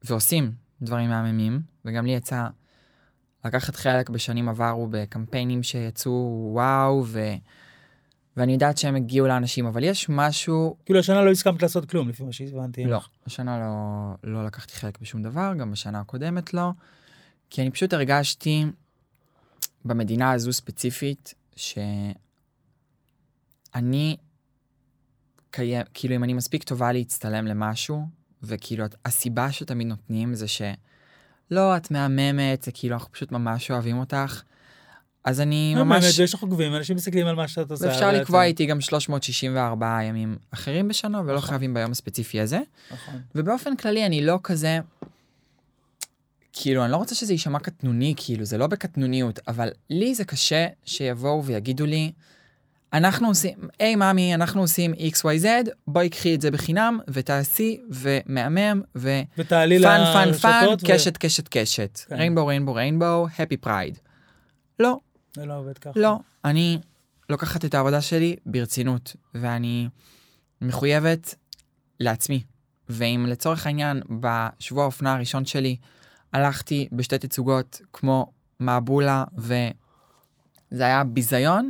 ועושים דברים מהממים, וגם לי יצא לקחת חלק בשנים עברו בקמפיינים שיצאו וואו, ו... ואני יודעת שהם הגיעו לאנשים, אבל יש משהו, כאילו השנה לא הסכמת לעשות כלום, לפי מה שהבנתי. לא, השנה לא, לא לקחתי חלק בשום דבר, גם בשנה הקודמת לא, כי אני פשוט הרגשתי במדינה הזו ספציפית, שאני, קיים, כאילו אם אני מספיק טובה להצטלם למשהו, וכאילו הסיבה שתמיד נותנים זה שלא, את מהממת, זה כאילו אנחנו פשוט ממש אוהבים אותך, אז אני לא, ממש... באמת, יש לך עוקבים, אנשים מסתכלים על מה שאת עושה. בעצם. לקבוע איתי גם 364 ימים אחרים בשנה, ולא נכון. חייבים ביום הספציפי הזה. נכון. ובאופן כללי אני לא כזה, כאילו, אני לא רוצה שזה יישמע קטנוני, כאילו, זה לא בקטנוניות, אבל לי זה קשה שיבואו ויגידו לי, אנחנו עושים, היי ממי, אנחנו עושים XYZ, בואי קחי את זה בחינם, ותעשי, ומהמם, ו fun, ותעלי fun, fun, לרשתות. ו- קשת, קשת, קשת. כן. rainbow, rainbow, rainbow, happy pride. לא, זה לא עובד ככה. לא, אני לוקחת את העבודה שלי ברצינות, ואני מחויבת לעצמי. ואם לצורך העניין, בשבוע האופנה הראשון שלי, הלכתי בשתי תצוגות כמו מעבולה, וזה היה ביזיון,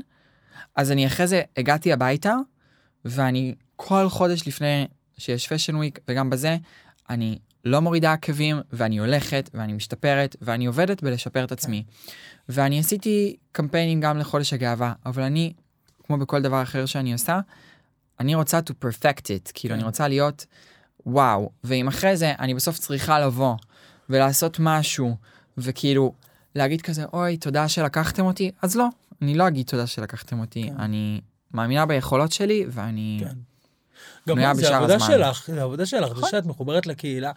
אז אני אחרי זה הגעתי הביתה, ואני כל חודש לפני שיש פשן וויק, וגם בזה, אני לא מורידה עקבים, ואני הולכת, ואני משתפרת, ואני עובדת בלשפר את עצמי. ואני עשיתי קמפיינים גם לחודש הגאווה, אבל אני, כמו בכל דבר אחר שאני עושה, אני רוצה to perfect it, כאילו כן. אני רוצה להיות וואו, ואם אחרי זה אני בסוף צריכה לבוא ולעשות משהו, וכאילו להגיד כזה, אוי, תודה שלקחתם אותי, אז לא, אני לא אגיד תודה שלקחתם אותי, כן. אני מאמינה ביכולות שלי, ואני... כן. גם זה בשאר העבודה הזמן. שלך, זה העבודה שלך, זה נכון. שאת מחוברת לקהילה.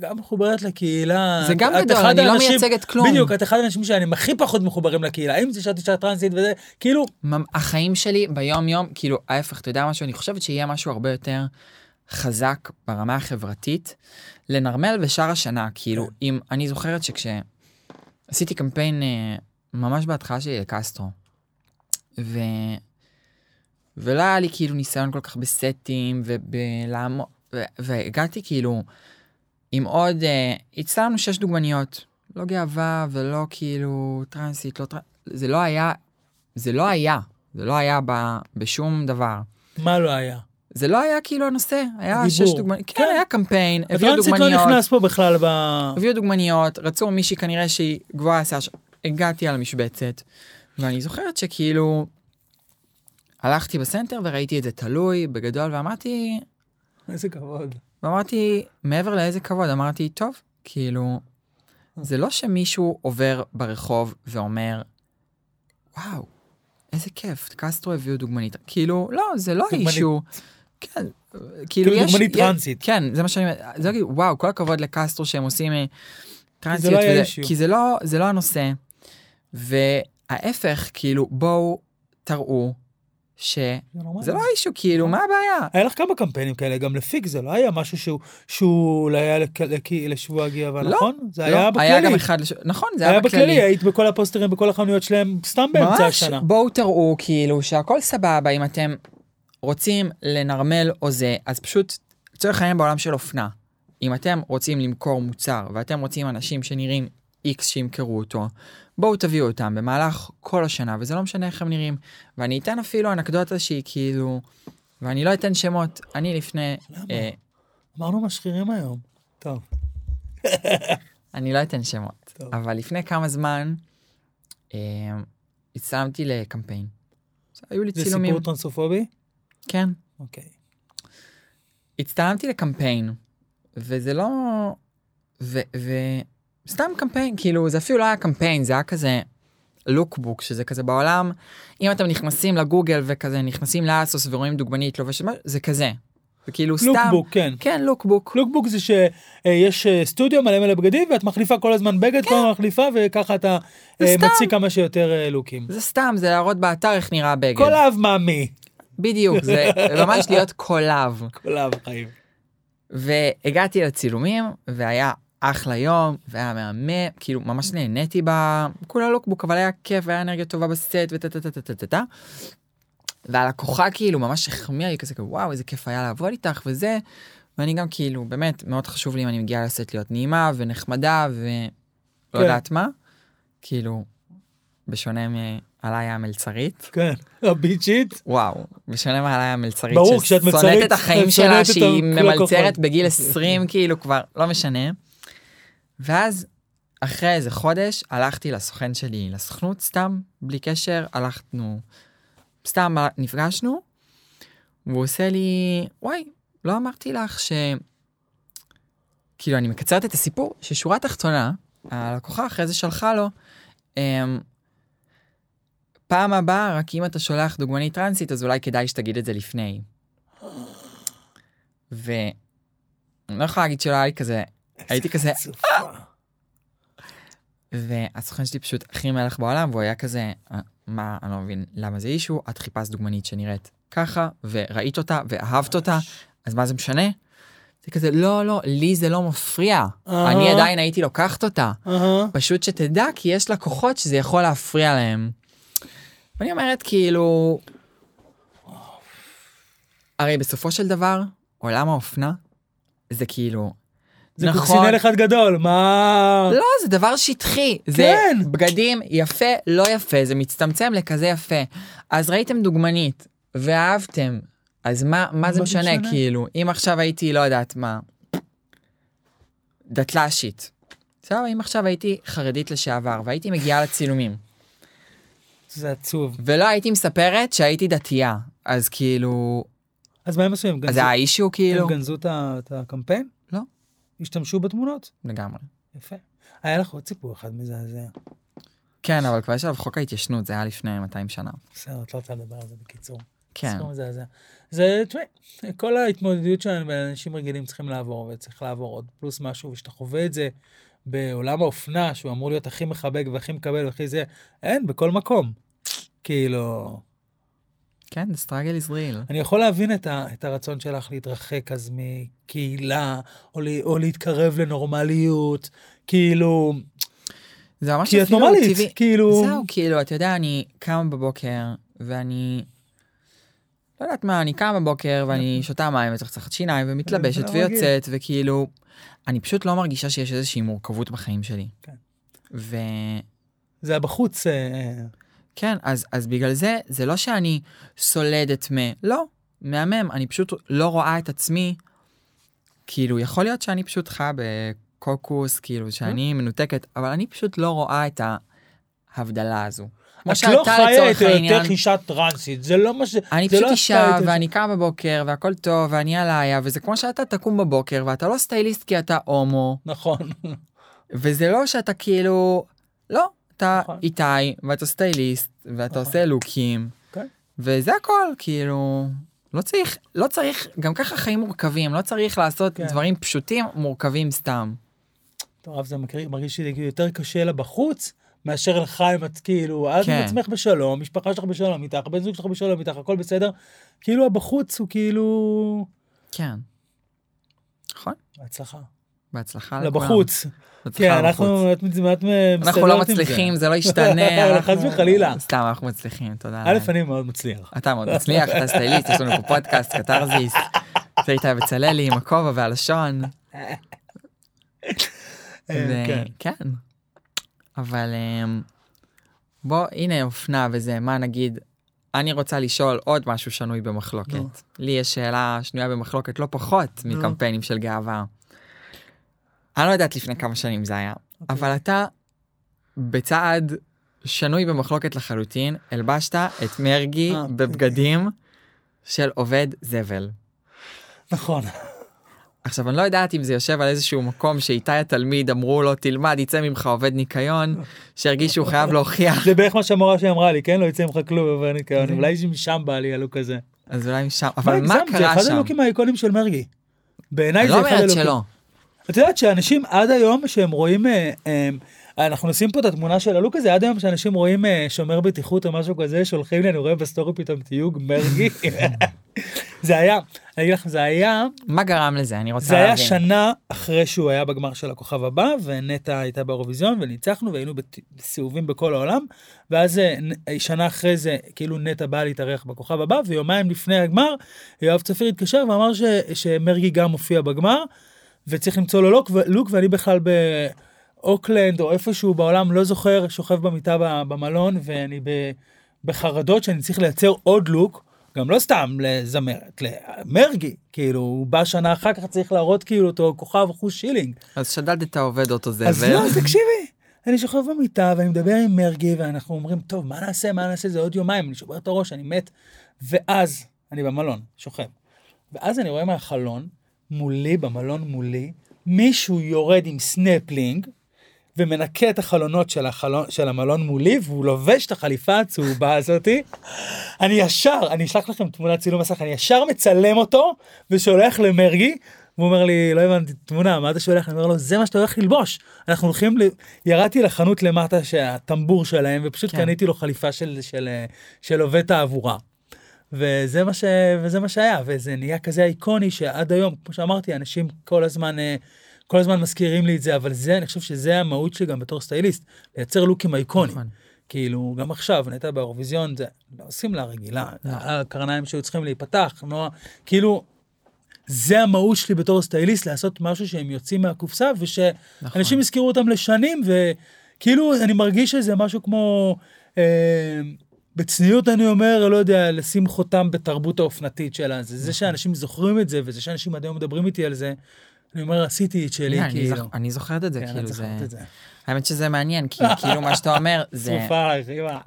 גם מחוברת לקהילה. זה גם גדול, אני לא האנשים- מייצגת כלום. בדיוק, את אחד האנשים שאני הכי פחות מחוברים לקהילה. אם זה שאת אישה טרנסית וזה, כאילו, החיים שלי ביום יום, כאילו ההפך, אתה יודע משהו? אני חושבת שיהיה משהו הרבה יותר חזק ברמה החברתית, לנרמל בשאר השנה, כאילו, כן. אם, אני זוכרת שכשעשיתי קמפיין אה, ממש בהתחלה שלי לקסטרו, ו... ולא היה לי כאילו ניסיון כל כך בסטים ובלעמוד. והגעתי כאילו עם עוד, אה, הצטלמנו שש דוגמניות, לא גאווה ולא כאילו טרנסית, לא טרנסית, זה לא היה, זה לא היה, זה לא היה ב... בשום דבר. מה לא היה? זה לא היה כאילו הנושא, היה הדיבור. שש דוגמניות, כן, כן. היה קמפיין, הביאו הטרנסית לא דוגמניות, נכנס פה בכלל ב... הביאו דוגמניות, רצו מישהי כנראה שהיא גבוהה השיער, ש- הגעתי על המשבצת, ואני זוכרת שכאילו, הלכתי בסנטר וראיתי את זה תלוי בגדול, ואמרתי, איזה כבוד. ואמרתי, מעבר לאיזה כבוד, אמרתי, טוב, כאילו, זה לא שמישהו עובר ברחוב ואומר, וואו, איזה כיף, קסטרו הביאו דוגמנית. כאילו, לא, זה לא דוגמנית. אישו. כן, כאילו כאילו יש... דוגמנית יש- טרנסית. כן, זה מה שאני אומר. זה לא כאילו, וואו, כל הכבוד לקסטרו שהם עושים אה, טרנסיות. לא היה וזה- אישיו. כי זה לא, זה לא הנושא. וההפך, כאילו, בואו תראו שזה נורמלי. לא אישו, כאילו, מה הבעיה? היה לך כמה קמפיינים כאלה, גם לפיק זה לא היה משהו שהוא, שהוא אולי היה לשבוע הגאווה, לא, נכון? זה לא, היה בכללי. היה גם אחד, נכון, זה היה היה בכללי, בכללי. היית בכל הפוסטרים בכל החנויות שלהם סתם באמצע ממש, השנה. בואו תראו כאילו שהכל סבבה אם אתם רוצים לנרמל או זה, אז פשוט, לצורך העניין בעולם של אופנה, אם אתם רוצים למכור מוצר ואתם רוצים אנשים שנראים איקס שימכרו אותו, בואו תביאו אותם במהלך כל השנה, וזה לא משנה איך הם נראים. ואני אתן אפילו אנקדוטה שהיא כאילו, ואני לא אתן שמות, אני לפני, למה? אה, אמרנו משחירים היום. טוב. אני לא אתן שמות, טוב. אבל לפני כמה זמן אה, הצטלמתי לקמפיין. היו לי זה צילומים, סיפור טרנסופובי? כן. אוקיי. הצטלמתי לקמפיין, וזה לא... ו... ו... סתם קמפיין, כאילו, זה אפילו לא היה קמפיין, זה היה כזה לוקבוק, שזה כזה בעולם, אם אתם נכנסים לגוגל וכזה, נכנסים לאסוס ורואים דוגמנית לובשת, משהו, זה כזה. זה כאילו סתם... לוקבוק, כן. כן, לוקבוק. לוקבוק זה שיש סטודיו מלא מלא בגדים ואת מחליפה כל הזמן בגד, כל הזמן מחליפה וככה אתה אה. מציג כמה שיותר אה, לוקים. זה סתם, זה להראות באתר איך נראה הבגד. קולב מאמי. בדיוק, זה ממש להיות קולב. קולב חיים. והגעתי לצילומים, והיה אחלה יום, והיה מהמם, כאילו ממש נהניתי ב... כולה לוקבוק, אבל היה כיף, והיה אנרגיה טובה בסט, וטה טה טה טה טה טה טה. והלקוחה כאילו ממש החמיאה לי כזה, וואו, איזה כיף היה לעבוד איתך וזה. ואני גם כאילו, באמת, מאוד חשוב לי אם אני מגיעה לסט להיות נעימה ונחמדה ולא כן. יודעת מה. כאילו, בשונה מעליה המלצרית. כן, הביצ'ית. וואו, בשונה מעליה המלצרית, ברור, כשאת מלצרית, את החיים שלה, שונאת שהיא. ממלצרת בגיל 20, כאילו כבר, לא משנה. ואז, אחרי איזה חודש, הלכתי לסוכן שלי, לסוכנות, סתם, בלי קשר, הלכנו, סתם נפגשנו, והוא עושה לי, וואי, לא אמרתי לך ש... כאילו, אני מקצרת את הסיפור, ששורה תחתונה, הלקוחה אחרי זה שלחה לו, אמ, פעם הבאה, רק אם אתה שולח דוגמנית טרנסית, אז אולי כדאי שתגיד את זה לפני. ואני לא יכולה להגיד שלא היה לי כזה, הייתי כזה, חצופה. והסוכן שלי פשוט הכי מלך בעולם, והוא היה כזה, "אה, מה, אני לא מבין למה זה אישו, את חיפשת דוגמנית שנראית ככה, וראית אותה, ואהבת אותה, אז מה זה משנה? זה כזה, לא, לא, לי זה לא מפריע, אהה. אני עדיין הייתי לוקחת אותה. אהה. פשוט שתדע, כי יש לקוחות שזה יכול להפריע להם. ואני אומרת, כאילו... הרי בסופו של דבר, עולם האופנה, זה כאילו... זה קוקסינל אחד גדול, מה... לא, זה דבר שטחי. זה כן. בגדים יפה, לא יפה, זה מצטמצם לכזה יפה. אז ראיתם דוגמנית, ואהבתם, אז מה, מה זה זה משנה, משנה? כאילו? אם עכשיו הייתי, לא יודעת מה, דתל"שית. בסדר, אם עכשיו הייתי חרדית לשעבר, והייתי מגיעה לצילומים, זה עצוב. ולא הייתי מספרת שהייתי דתייה, אז כאילו... אז מה הם עשו? הם אז גנזו- זה האישו כאילו? הם גנזו את הקמפיין? השתמשו בתמונות? לגמרי. יפה. היה לך עוד סיפור אחד מזעזע. כן, אבל כבר יש עליו חוק ההתיישנות, זה היה לפני 200 שנה. בסדר, את לא רוצה לדבר על זה בקיצור. כן. סיפור מזעזע. זה, תשמעי, כל ההתמודדות שלנו באנשים רגילים צריכים לעבור, וצריך לעבור עוד פלוס משהו, ושאתה חווה את זה בעולם האופנה, שהוא אמור להיות הכי מחבק והכי מקבל והכי זה, אין, בכל מקום. כאילו, כן, the struggle is real. אני יכול להבין את, ה, את הרצון שלך להתרחק אז מקהילה, או, ל, או להתקרב לנורמליות, כאילו, זה ממש כי את נורמלית, טבעי. כאילו, זהו, כאילו, אתה יודע, אני קמה בבוקר, ואני... לא יודעת מה, אני קמה בבוקר, ואני שותה מים וצחצחת שיניים, ומתלבשת זה ויוצאת, וכאילו, אני פשוט לא מרגישה שיש איזושהי מורכבות בחיים שלי. כן. וכן, זה היה בחוץ, אה, אז, אז בגלל זה, זה לא שאני סולדת מ... לא, מהמם, אני פשוט לא רואה את עצמי, כאילו, יכול להיות שאני פשוט חיה בקוקוס, כאילו, שאני מנותקת, אבל אני פשוט לא רואה את ההבדלה הזו. כמו את לא שאתה חיה את לצורך העניין- היותך אישה טרנסית, זה לא מה ש... אני פשוט לא אישה. ואני קמה בבוקר, והכל טוב, ואני עליה, וזה כמו שאתה תקום בבוקר, ואתה לא סטייליסט כי אתה הומו, נכון. וזה לא שאתה כאילו... לא, אתה נכון. איתי, ואתה סטייליסט, ואתה נכון. עושה לוקים, כן. וזה הכל, כאילו... לא צריך, לא צריך, גם ככה חיים מורכבים, לא צריך לעשות כן. דברים פשוטים מורכבים סתם. טוב, זה מקרי- מרגיש לי יותר קשה לה בחוץ מאשר לך אם את כאילו, את כן. עם עצמך בשלום, משפחה שלך בשלום איתך, בן זוג שלך בשלום איתך, הכל בסדר. כאילו הבחוץ הוא כאילו... כן. נכון, בהצלחה. בהצלחה לכולם. לבחוץ. כן, אנחנו... אנחנו לא. מצליחים, זה לא ישתנה. חס וחלילה. סתם, אנחנו מצליחים, תודה. א', אני מאוד מצליח. אתה מאוד מצליח, אתה סטייליסט, יש לנו פה פודקאסט, קתרזיס. זה איתי בצללי עם הכובע והלשון. ו- כן. כן. אבל אמ, בוא, הנה אופנה וזה, מה נגיד, אני רוצה לשאול עוד משהו שנוי במחלוקת. לי יש שאלה שנויה במחלוקת לא פחות. מקמפיינים של גאווה. אני לא יודעת לפני כמה שנים זה היה, אוקיי. אבל אתה בצעד שנוי במחלוקת לחלוטין, הלבשת את מרגי אה, בבגדים של עובד זבל. נכון. עכשיו אני לא יודעת אם זה יושב על איזשהו מקום שאיתי התלמיד אמרו לו תלמד יצא ממך עובד ניקיון שהרגיש שהוא חייב להוכיח זה בערך מה שהמורה שלי אמרה לי, כן? לא יצא ממך כלום, אני כאן, זה- אולי משם בא לי הלוק הזה. אז אולי משם אבל מה מה הגזמת? זה קרה אחד שם? הלוקים האייקוניים של מרגי. בעיניי אני זה לא אחד אומרת הלוקים. שלא. את יודעת שאנשים עד היום שהם רואים, אה, אה, אנחנו נשים פה את התמונה של הלוק הזה, עד היום שאנשים רואים אה, שומר בטיחות או משהו כזה, שולחים לי, אני רואה בסטורי פתאום תיוג מרגי. זה היה, אני אגיד לכם, זה היה, מה גרם לזה אני רוצה זה היה להבין. שנה אחרי שהוא היה בגמר של הכוכב הבא, ונטע הייתה באירוויזיון, וניצחנו, והיינו בסיבובים בכל העולם, ואז שנה אחרי זה, כאילו נטע באה להתארח בכוכב הבא, ויומיים לפני הגמר, יואב צפיר התקשר ואמר ש, שמרגי גם מופיע בגמר, וצריך למצוא לו לוק, לוק, ואני בכלל באוקלנד, או איפשהו בעולם, לא זוכר, שוכב במיטה במלון, ואני בחרדות שאני צריך לייצר עוד לוק. גם לא סתם לזמרת, למרגי, כאילו, הוא בא שנה אחר כך, צריך להראות כאילו אותו כוכב אחושילינג. אז שדדת עובד אותו אז זבל. לא, אז תקשיבי, אני שוכב במיטה ואני מדבר עם מרגי ואנחנו אומרים, טוב, מה נעשה, מה נעשה, זה עוד יומיים, אני שובר את הראש, אני מת. ואז, אני במלון, שוכב. ואז אני רואה מהחלון, מולי, במלון מולי, מישהו יורד עם סנפלינג, ומנקה את החלונות של, החלון, של המלון מולי, והוא לובש את החליפה הצהובה הזאתי. אני ישר, אני אשלח לכם תמונת צילום מסך, אני ישר מצלם אותו, ושולח למרגי, והוא אומר לי, לא הבנתי תמונה, מה אתה שולח? אני אומר לו, זה מה שאתה הולך ללבוש. אנחנו הולכים, ל... ירדתי לחנות למטה, שהטמבור שלהם, ופשוט כן. קניתי לו חליפה של, של, של עובד תעבורה. וזה מה, ש... וזה מה שהיה, וזה נהיה כזה איקוני שעד היום, כמו שאמרתי, אנשים כל הזמן, אה, כל הזמן מזכירים לי את זה, אבל זה, אני חושב שזה המהות שלי גם בתור סטייליסט, לייצר לוקים איקוניים. נכון. כאילו, גם עכשיו, נטע באירוויזיון, זה לא שמלה רגילה, לא. הקרניים שהיו צריכים להיפתח, נועה, כאילו, זה המהות שלי בתור סטייליסט, לעשות משהו שהם יוצאים מהקופסה, ושאנשים נכון. יזכרו אותם לשנים, וכאילו, אני מרגיש שזה משהו כמו, אה, בצניעות אני אומר, לא יודע, לשים חותם בתרבות האופנתית של הזה. זה שאנשים זוכרים את זה, וזה שאנשים עד היום מדברים איתי על זה, אני אומר, עשיתי את שלי, אני כאילו. זוכ- אני זוכרת את זה, כן, כאילו זה... את זה. האמת שזה מעניין, כי כאילו מה שאתה אומר, זה... צרופה אמא.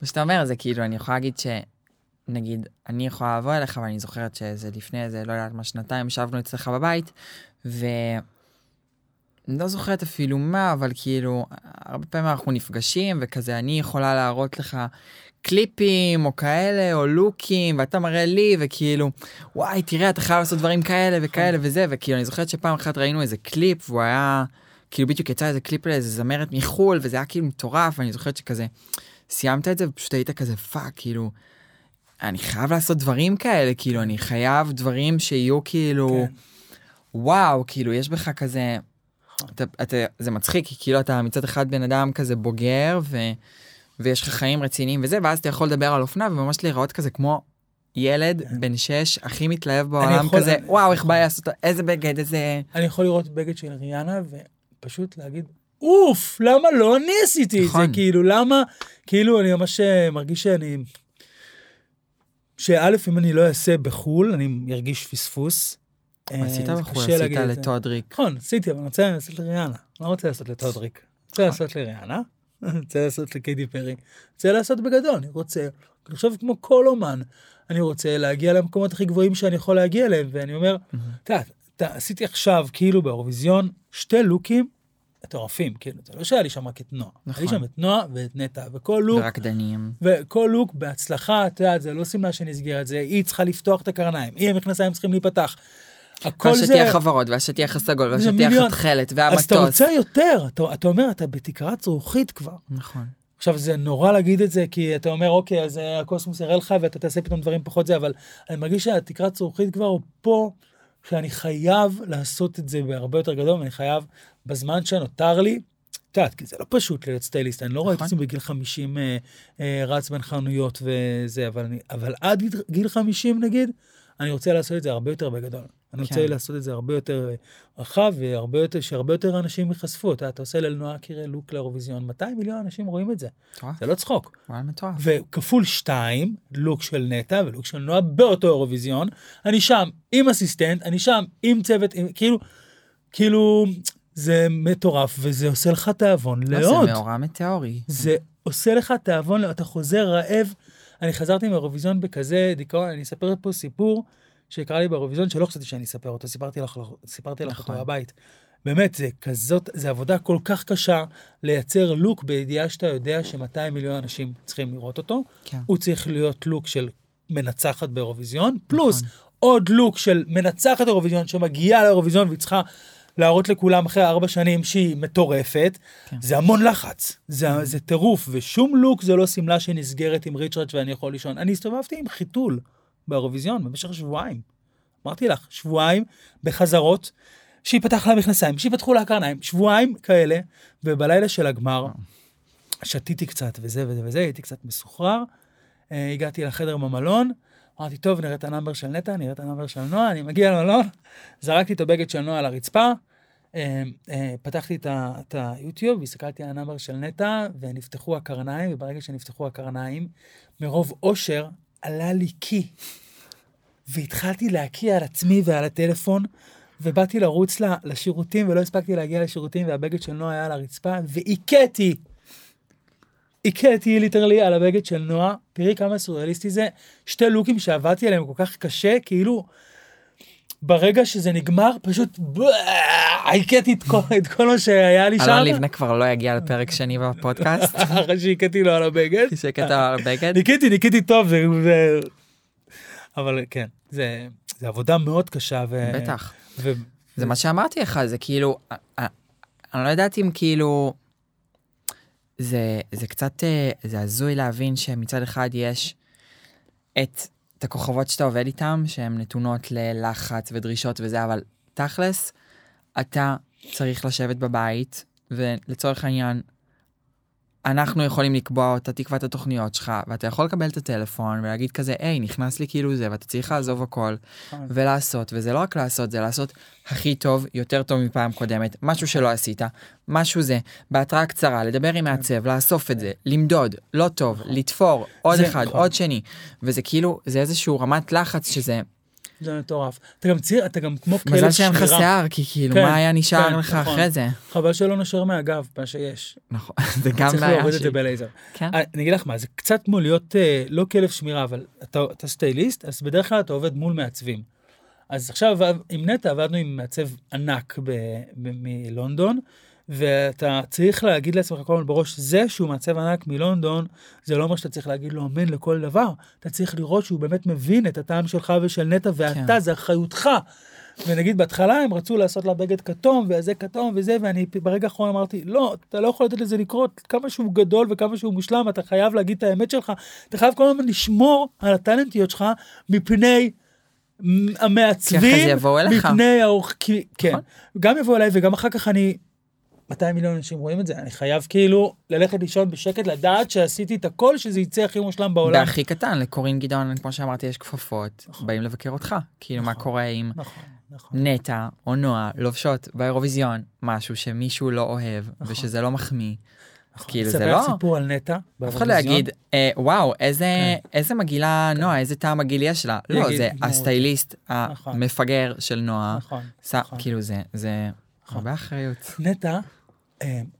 מה שאתה אומר זה כאילו, אני יכולה להגיד ש... נגיד, אני יכולה לבוא אליך, ואני זוכרת שזה לפני איזה, לא יודעת מה, שנתיים, ישבנו אצלך בבית, ו... אני לא זוכרת אפילו מה, אבל כאילו, הרבה פעמים אנחנו נפגשים, וכזה, אני יכולה להראות לך קליפים, או כאלה, או לוקים, ואתה מראה לי, וכאילו, וואי, תראה, אתה חייב לעשות דברים כאלה וכאלה וזה, וכאילו, אני זוכרת שפעם אחת ראינו איזה קליפ, והוא היה, כאילו, בדיוק יצא איזה קליפ לאיזה זמרת מחו"ל, וזה היה כאילו מטורף, ואני זוכרת שכזה, סיימת את זה, ופשוט היית כזה, fuck, כאילו, אני חייב לעשות דברים כאלה, כאילו, אני חייב דברים שיהיו כאילו, כן. וואו, כאילו, יש בך כזה, אתה, אתה, זה מצחיק, כי כאילו אתה מצד אחד בן אדם כזה בוגר, ו, ויש לך חיים רציניים וזה, ואז אתה יכול לדבר על אופנה וממש להיראות כזה כמו ילד בן שש, הכי מתלהב בעולם יכול- כזה, אני- וואו, איך בא לעשות, איזה בגד, איזה... אני יכול לראות בגד של ריאנה ופשוט להגיד, אוף, למה לא אני עשיתי את זה? נכון. כאילו, למה? כאילו, אני ממש אה, מרגיש שאני... שא', אם אני לא אעשה בחו"ל, אני ארגיש פספוס. אה, עשית זה בחו"ל, קשה עשית. לטודריק. נכון, עשיתי, אבל אני רוצה לעשות לריאנה. לא רוצה לעשות לטודריק. רוצה לעשות לריאנה, רוצה לעשות לקיידי פרי, רוצה לעשות בגדול, אני רוצה, אני חושב כמו כל אומן, אני רוצה להגיע למקומות הכי גבוהים שאני יכול להגיע אליהם, ואני אומר, אתה יודע, עשיתי עכשיו, כאילו באירוויזיון, שתי לוקים מטורפים, כאילו, זה לא שהיה לי שם רק את נועה. היה לי נכון. שם את נועה ואת נטע, וכל לוק, ורקדנים. וכל לוק בהצלחה, אתה יודע, זה לא שמלה שנסגרת, זה היא צריכה לפתוח את הקרניים, היא המכנסיים צריכים להיפתח. הכל זה... והשטיח הוורוד, והשטיח הסגול, והשטיח. התכלת, אז אתה והמטוס. רוצה יותר, אתה, אתה אומר, אתה בתקרת זכוכית כבר. נכון. עכשיו, זה נורא להגיד את זה, כי אתה אומר, אוקיי, אז אה, הקוסמוס יראה לך, ואתה תעשה פתאום דברים פחות זה, אבל אני מרגיש שהתקרת זכוכית כבר פה, שאני חייב לעשות את זה בהרבה יותר גדול, ואני חייב, בזמן שנותר לי, את יודעת, כי זה לא פשוט להיות סטייליסט, אני לא רואה את נכון. עצמי בגיל 50 אה, אה, רץ בין חנויות וזה, אבל, אני, אבל עד גיל 50 נגיד, אני רוצה לעשות את זה הרבה יותר בגדול. אני רוצה כן. לעשות את זה הרבה יותר אה, רחב, והרבה יותר, שהרבה יותר אנשים ייחשפו. אתה, אתה עושה לאלנועה קירה לוק לאירוויזיון, 200 מיליון אנשים רואים את זה. זה לא צחוק. וכפול שתיים, לוק של נטע ולוק של נועה באותו אירוויזיון, אני שם עם אסיסטנט, אני שם עם צוות, עם, כאילו, כאילו, זה מטורף, וזה עושה לך תיאבון לא, לעוד. זה מאורע מטאורי. זה עושה לך תיאבון, אתה חוזר רעב. אני חזרתי מאירוויזיון בכזה דיכאון, אני אספר פה סיפור שקרה לי באירוויזיון, שלא חשבתי שאני אספר אותו, סיפרתי לך, סיפרתי לך אותו נכון. בבית. באמת, זה כזאת, זה עבודה כל כך קשה לייצר לוק בידיעה שאתה יודע ש-200 מיליון אנשים צריכים לראות אותו. כן. הוא צריך להיות לוק של מנצחת באירוויזיון, פלוס נכון. עוד לוק של מנצחת אירוויזיון שמגיעה לאירוויזיון והיא צריכה להראות לכולם אחרי ארבע שנים שהיא מטורפת, כן. זה המון לחץ, זה, זה טירוף, ושום לוק זה לא שמלה שנסגרת עם ריצ'רץ' ואני יכול לישון. אני הסתובבתי עם חיתול באירוויזיון במשך שבועיים. אמרתי לך, שבועיים בחזרות, שיפתח לה מכנסיים, שיפתחו לה קרניים, שבועיים כאלה, ובלילה של הגמר, שתיתי קצת וזה וזה וזה, הייתי קצת מסוחרר, אה, הגעתי לחדר במלון, אמרתי, טוב, נראה את ה number של נטע, נראה את ה number של נועה, אני מגיע למלון, זרקתי את הבגד של נועה על הרצפה, אה, אה, פתחתי את, היוטיוב, הסתכלתי על ה number של נטע, ונפתחו הקרניים, וברגע שנפתחו הקרניים, מרוב אושר, עלה לי קיא. והתחלתי להקיא על עצמי ועל הטלפון, ובאתי לרוץ ל- לשירותים, ולא הספקתי להגיע לשירותים, והבגד של נועה היה על הרצפה, והקאתי. הקאתי literally על הבגד של נועה. תראי כמה סוריאליסטי זה. שתי לוקים שעבדתי עליהם כל כך קשה, כאילו, ברגע שזה נגמר, פשוט הכיתי את כל- את כל מה שהיה לי שם. אלון לבנה כבר לא יגיע לפרק שני בפודקאסט, אחרי שהכיתי לו על הבגד. שקטע על הבגד. ניקיתי, ניקיתי טוב, זה... אבל כן, זה, זה עבודה מאוד קשה. ו... בטח. ו... זה מה שאמרתי לך, זה כאילו, אה, אה, אני לא יודעת אם כאילו, זה, זה קצת, אה, זה הזוי להבין שמצד אחד יש את, את הכוכבות שאתה עובד איתם, שהן נתונות ללחץ ודרישות וזה, אבל תכלס, אתה צריך לשבת בבית, ולצורך העניין, אנחנו יכולים לקבוע, אתה תקבע את התוכניות שלך, ואתה יכול לקבל את הטלפון ולהגיד כזה, היי, נכנס לי כאילו זה, ואתה צריך לעזוב הכל, נכון. ולעשות, וזה לא רק לעשות, זה לעשות הכי טוב, יותר טוב מפעם קודמת, משהו שלא עשית, משהו זה, בהתראה קצרה, לדבר עם מעצב, לאסוף את זה, למדוד, לא טוב, לתפור, עוד אחד, נכון. עוד שני, וזה כאילו, זה איזשהו רמת לחץ שזה, זה מטורף. אתה גם ציר, אתה גם כמו כלב מזל שאין לך שמירה. שיער, כי כאילו, כן, מה היה נשאר כן, לך נכון. אחרי זה? חבל שלא נשר מהגב, מה שיש. נכון, זה גם צריך בעיה להוריד את שלי. זה בלייזר. כן, אה, אני אגיד לך מה, זה קצת כמו להיות, אה, לא כלב שמירה, אבל אתה, אתה סטייליסט, אז בדרך כלל אתה עובד מול מעצבים. אז עכשיו עם נטע עבדנו עם מעצב ענק ב, ב, מלונדון, ואתה צריך להגיד לעצמך כל הזמן בראש, זה שהוא מעצב ענק מלונדון, זה לא אומר שאתה צריך להגיד לו אמן לכל דבר. אתה צריך לראות שהוא באמת מבין את הטעם שלך ושל נטע, ואתה, כן. זה אחריותך. ונגיד בהתחלה הם רצו לעשות לה בגד כתום, וזה כתום וזה, ואני ברגע האחרון אמרתי, לא, אתה לא יכול לתת לזה לקרות, כמה שהוא גדול וכמה שהוא מושלם, אתה חייב להגיד את האמת שלך, אתה חייב כל הזמן לשמור על הטלנטיות שלך מפני המעצבים, זה יבואו אליך. מפני האורח, כי- כן, נכון. גם יבואו אליי וגם אחר כך אני, 200 מיליון אנשים רואים את זה, אני חייב כאילו ללכת לישון בשקט, לדעת שעשיתי את הכל, שזה יצא הכי מושלם בעולם. והכי קטן, לקורין גדעון, כמו שאמרתי, יש כפפות, נכון. באים לבקר אותך. כאילו, מה נכון. קורה אם נכון, נכון. נטע או נועה לובשות באירוויזיון משהו שמישהו לא אוהב, נכון. ושזה לא מחמיא. נכון. כאילו, זה לא- סיפור על נטע. אף אחד לא. יגיד, "אה, וואו, איזה כן. איזה מגעילה נועה, איזה טעם מגעיל יש לה. לא, זה. הסטייליסט נכון. המפגר של נועה. נכון. נכון. כאילו, זה- זה נכון. הרבה אחריות. נטע,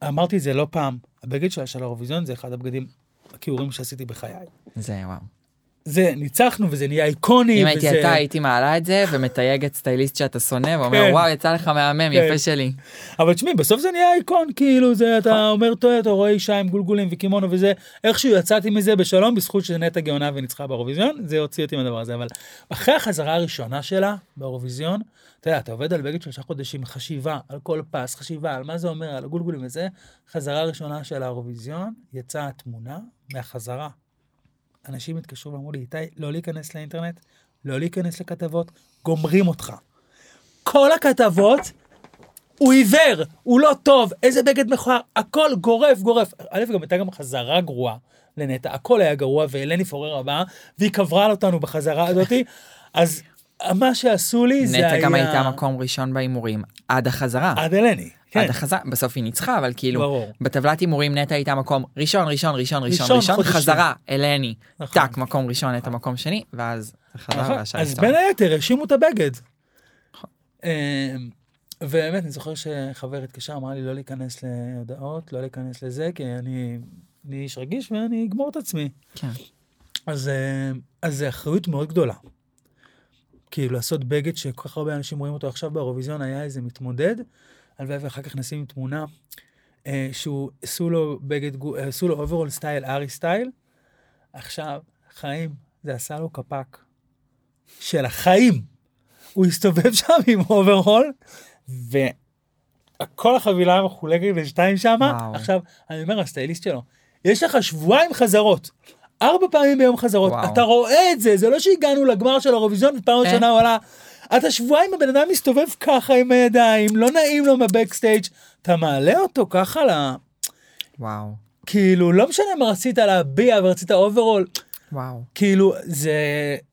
אמרתי את זה לא פעם, הבגד שלה של האירוויזיון זה אחד הבגדים הכיעורים שעשיתי בחיי. זה וואו. זה, ניצחנו וזה נהיה איקוני. אם הייתי וזה... אתה, הייתי מעלה את זה ומתייגת סטייליסט שאתה שונא, ואומר, כן. וואו, יצא לך מהמם, כן. יפה שלי. אבל תשמעי, בסוף זה נהיה איקון, כאילו, זה, אתה אומר, טוב, אתה רואה אישה עם גולגולים וקימונו וזה, איכשהו יצאתי מזה בשלום, בזכות שנטע גאונה וניצחה באירוויזיון, זה הוציא אותי מהדבר הזה, אבל אחרי החזרה הראשונה שלה באירוויזיון, אתה יודע, אתה עובד על בגד שלושה חודשים, חשיבה על כל פס, חשיבה על מה זה אומר, על הגולגולים וזה, חזרה ראשונה של האירוויזיון, יצאה התמונה מהחזרה. אנשים התקשרו ואמרו לי, איתי, לא להיכנס לאינטרנט, לא להיכנס לכתבות, גומרים אותך. כל הכתבות, הוא עיוור, הוא לא טוב, איזה בגד מכוער, הכל גורף, גורף. א', גם הייתה גם חזרה גרועה לנטע, הכל היה גרוע, ואלני פורר הבאה, והיא קברה על אותנו בחזרה הזאתי, אז מה שעשו לי זה היה... נטע גם הייתה מקום ראשון בהימורים, עד החזרה. עד אלני, כן. עד החזרה, בסוף היא ניצחה, אבל כאילו, ברור. בטבלת הימורים נטע הייתה מקום ראשון, ראשון, ראשון, ראשון, ראשון. חזרה, אלני, נכון. טאק, מקום ראשון, נטע מקום שני, ואז זה חזר נכון, והשאר אז. בין היתר האשימו את הבגד. נכון. אמ, ובאמת, אני זוכר שחבר התקשר, אמר לי לא להיכנס להודעות, לא להיכנס לזה, כי אני אני איש רגיש ואני אגמור את עצמי. כן. אז, אז זה אחריות מאוד גדולה. כאילו לעשות בגד שכל כך הרבה אנשים רואים אותו עכשיו באירוויזיון, היה איזה מתמודד, הלוואי ואחר כך נשים תמונה, אה, שהוא, עשו לו בגד, גו- אה, עשו לו אוברול סטייל, הארי סטיילס. עכשיו, חיים, זה עשה לו קפק. של החיים. הוא הסתובב שם עם אוברול, וכל החבילה מחולקת לשתיים שם. עכשיו, אני אומר, הסטייליסט שלו, יש לך שבועיים חזרות. ארבע פעמים ביום חזרות, וואו. אתה רואה את זה, זה לא שהגענו לגמר של האירוויזיון ופעם אה. ראשונה הוא עלה, אתה שבועיים הבן אדם מסתובב ככה עם הידיים, לא נעים לו מה backstage, אתה מעלה אותו ככה ל... וואו, כאילו, לא משנה מה רצית להביע ורצית אוברול, וואו. כאילו, זה,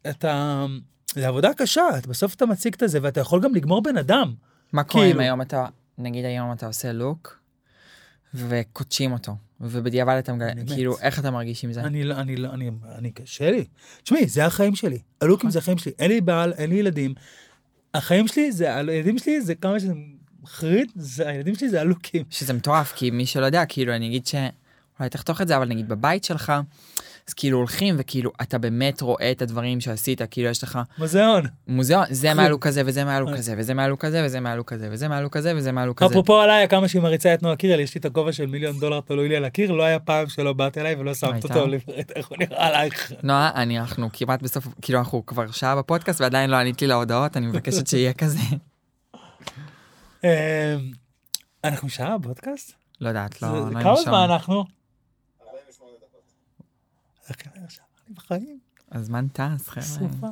אתה, זה עבודה קשה, את- בסוף אתה מציג את זה, ואתה יכול גם לגמור בן אדם. מה קורה אם כאילו- היום אתה, נגיד היום אתה עושה לוק, וקוטלים אותו, ובדיעבד אתה מגלה. כאילו, איך אתה מרגיש עם זה? אני לא, אני לא, אני, אני קשה לי. תשמעי, זה החיים שלי. הלוקים זה החיים שלי. אין לי בעל, אין לי ילדים. החיים שלי זה, הילדים שלי זה כמה שזה מחריד, זה, הילדים שלי זה הלוקים. שזה מטורף, כי מי שלא יודע, כאילו, אני אגיד ש... אולי תחתוך את זה, אבל נגיד בבית שלך, אז כאילו הולכים, וכאילו, אתה באמת רואה את הדברים שעשית, כאילו, יש לך מוזיאון. מוזיאון, זה. מהלוק כזה, וזה מהלוק אה. כזה, וזה מהלוק כזה, וזה מהלוק כזה, וזה מהלוק כזה, וזה מהלוק כזה. אפרופו עליי, כמה שהיא מריצה את נועה קירל, יש לי את הכובע של מיליון דולר תלוי לי על הקיר, לא היה פעם שלא באת אליי ולא שמת הייתה. אותו, לברית, איך הוא נראה עלייך. נועה, אני, אנחנו כמעט בסוף, כאילו, אנחנו כבר שעה בפודקאסט, ועדיין לא ענית לי להודעות, אני מבקשת שיהיה כזה. אמ, אנחנו שעה בפודקאסט? לא יודעת, לא, לא כמה. זמן אנחנו? עכשיו? אני בחיים, הזמן טס, חבר'ה, שרופה.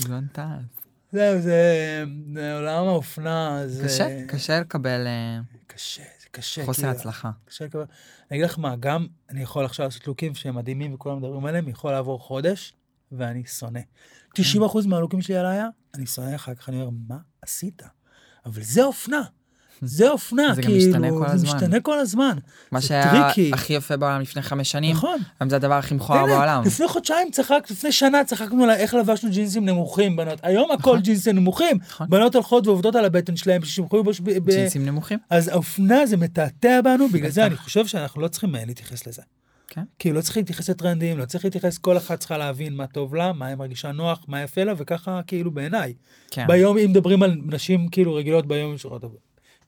הזמן טס. זהו, זה זה עולם האופנה, זה... קשה, קשה לקבל אה, קשה, זה קשה. חוסר כאילו, הצלחה. קשה לקבל. אני אגיד לך מה, גם אני יכול עכשיו לעשות לוקים שהם מדהימים וכולם מדברים עליהם, יכול לעבור חודש, ואני שונא. 90% מהלוקים שלי על היה, אני שונא אחר כך, אני אומר, מה עשית? אבל זה אופנה. זה אופנה, זה כאילו, משתנה כל זה הזמן. משתנה כל הזמן. מה זה שהיה tricky. הכי יפה בעולם לפני חמש שנים, נכון. היום זה הדבר הכי מכוער בעולם. לפני חודשיים צחק, לפני שנה צחקנו על איך לבשנו ג'ינסים נמוכים, בנות. היום הכל נכון. ג'ינסים נמוכים. נכון. בנות הולכות ועובדות על הבטן שלהם, שימכו ללבוש ב... ב- ג'ינסים נמוכים. אז האופנה זה מתעתע בנו, בגלל זה. אני חושב שאנחנו לא צריכים אה, להתייחס לזה. כן. כאילו לא צריכים להתייחס לטרנדים, לא צריך להתייחס, כל אחת צריכה להבין מה טוב לה, מה היא מרגישה נוח, מה יפה לה, וככה כאילו בעיניי. כן. ביום, אם מדברים על נשים כאילו רגילות ביום שעות,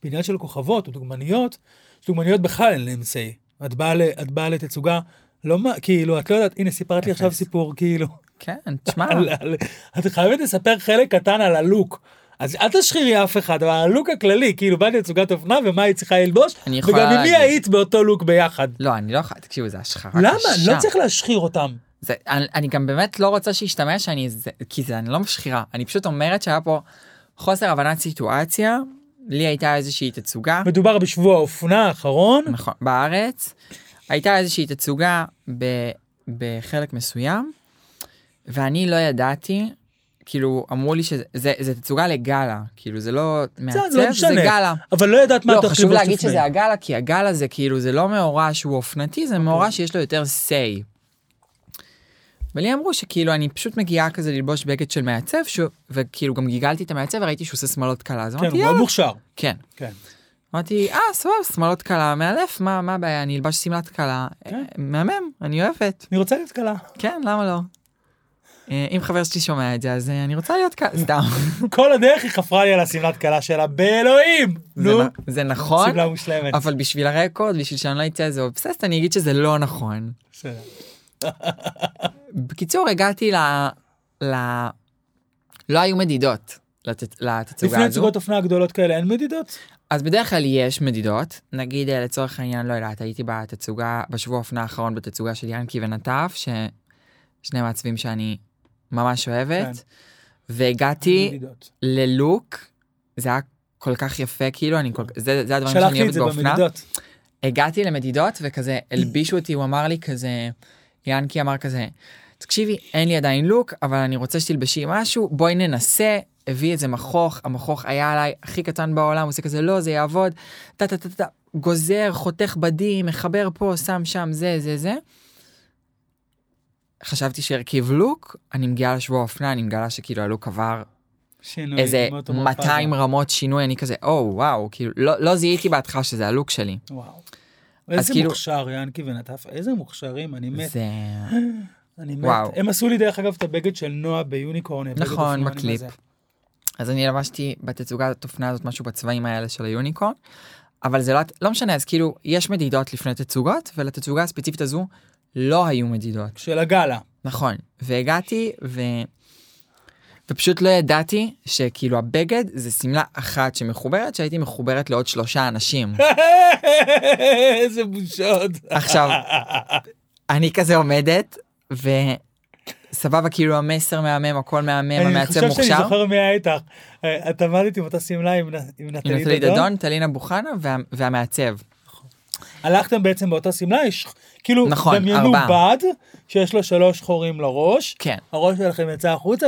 בעניין של כוכבות או דוגמניות, דוגמניות בכלל אין להן say. את באה את באה לתצוגה, לא מה, כאילו, את לא יודעת, הנה סיפרת לי עכשיו. סיפור, כאילו, כן, תשמע, את חייבת לספר חלק קטן על הלוק. אז אל תשחירי אף אחד, אבל הלוק הכללי, כאילו, באת לתצוגת אופנה ומה היא צריכה ללבוש, וגם עם מי. היית באותו לוק ביחד. לא, אני לא יכולה, תקשיבו, זה השחרה קשה. למה? לא צריך להשחיר אותם. זה, אני, אני גם באמת לא רוצה שישתמע שאני, זה, כי זה, אני לא משחירה, אני פשוט אומרת שהיה פה חוסר הבנת סיטואציה, לי הייתה איזושהי תצוגה, מדובר בשבוע האופנה האחרון. נכון, בארץ, הייתה איזושהי תצוגה ב, בחלק מסוים, ואני לא ידעתי, כאילו, אמרו לי שזה זה, זה תצוגה לגאלה, כאילו, זה לא מעצב, לא זה משנה. גאלה. אבל לא ידעת מה לא, חשוב להגיד. שזה הגאלה, כי הגאלה זה כאילו, זה לא מאורע שהוא אופנתי, זה מאורע שיש לו יותר say. ולי אמרו שכאילו אני פשוט מגיעה כזה ללבוש בגד של מעצב, ש... וכאילו גם גיגלתי את המעצב וראיתי שהוא עושה שמאלות קלה, אז כן, אמרתי הוא מאוד יאללה, מוכשר. כן. כן. אמרתי, אה, סבבה, שמאלות קלה, מאלף, מה, מה הבעיה, אני אלבש שמלת קלה, כן. אה, מהמם, אני אוהבת, אני רוצה להיות קלה. כן, למה לא? אה, אם חבר שלי שומע את זה, אז אה, אני רוצה להיות כ... סתם. כל הדרך היא חפרה לי על השמלת כלה שלה, באלוהים! נו, זה נכון. אבל בשביל הרקורד, בשביל שאני לא אצא איזה אובססט, אני אגיד שזה לא נכון. בסדר. בקיצור, הגעתי ל... ל... לא היו מדידות לתצ- לתצוגה לפני הזו. תצוגות אופנה גדולות כאלה אין מדידות? אז בדרך כלל יש מדידות, נגיד אה, לצורך העניין, לא יודעת, הייתי בתצוגה, בשבוע האופנה האחרון בתצוגה של ינקי ונטף, ששני מעצבים שאני ממש אוהבת, כן. והגעתי. ללוק, זה היה כל כך יפה, כאילו, אני כל... זה, זה הדברים שאני שלחתי את אוהבת זה באופנה. במדידות. הגעתי למדידות וכזה הלבישו אותי, הוא אמר לי כזה, ינקי אמר כזה, תקשיבי, אין לי עדיין לוק, אבל אני רוצה שתלבשי משהו, בואי ננסה. הביא איזה מכוך, המכוך היה עליי הכי קטן בעולם, הוא עושה כזה, לא, זה יעבוד, טה טה טה טה, גוזר, חותך בדים, מחבר פה, שם שם, זה, זה, זה. חשבתי שהרכיב לוק, אני מגיעה לשבוע האופנה, אני מגלה שכאילו הלוק עבר שינוי, איזה מאוטומורפזה. 200 רמות שינוי, אני כזה, או, וואו, כאילו, לא, לא זיהיתי בהתחלה שזה הלוק שלי. וואו. איזה כאילו- מוכשר ינקי ונטף, איזה מוכשרים, אני מת, זה... אני מת. וואו. הם עשו לי דרך אגב את הבגד של נועה ביוניקורן. נכון, בקליפ. אז אני לבשתי בתצוגת אופנה הזאת משהו בצבעים האלה של היוניקורן, אבל זה לא, לא משנה, אז כאילו, יש מדידות לפני תצוגות, ולתצוגה הספציפית הזו לא היו מדידות. של הגאלה. נכון. והגעתי, ו... ופשוט לא ידעתי שכאילו הבגד זה שמלה אחת שמחוברת, שהייתי מחוברת לעוד שלושה אנשים. איזה בושות. עכשיו, אני כזה עומדת, וסבבה, כאילו המסר מהמם, הכל מהמם, אני המעצב חושב שאני מוכשר. זוכר מי היה איתך. אה, את עמדת עם אותה שמלה עם נטלי דדון. טלינה בוכנה וה, והמעצב. הלכתם בעצם באותה שמלה, יש כאילו, נכון, דמיינו ארבעה. בד שיש לו שלוש חורים לראש, כן. הראש שלכם יצא החוצה.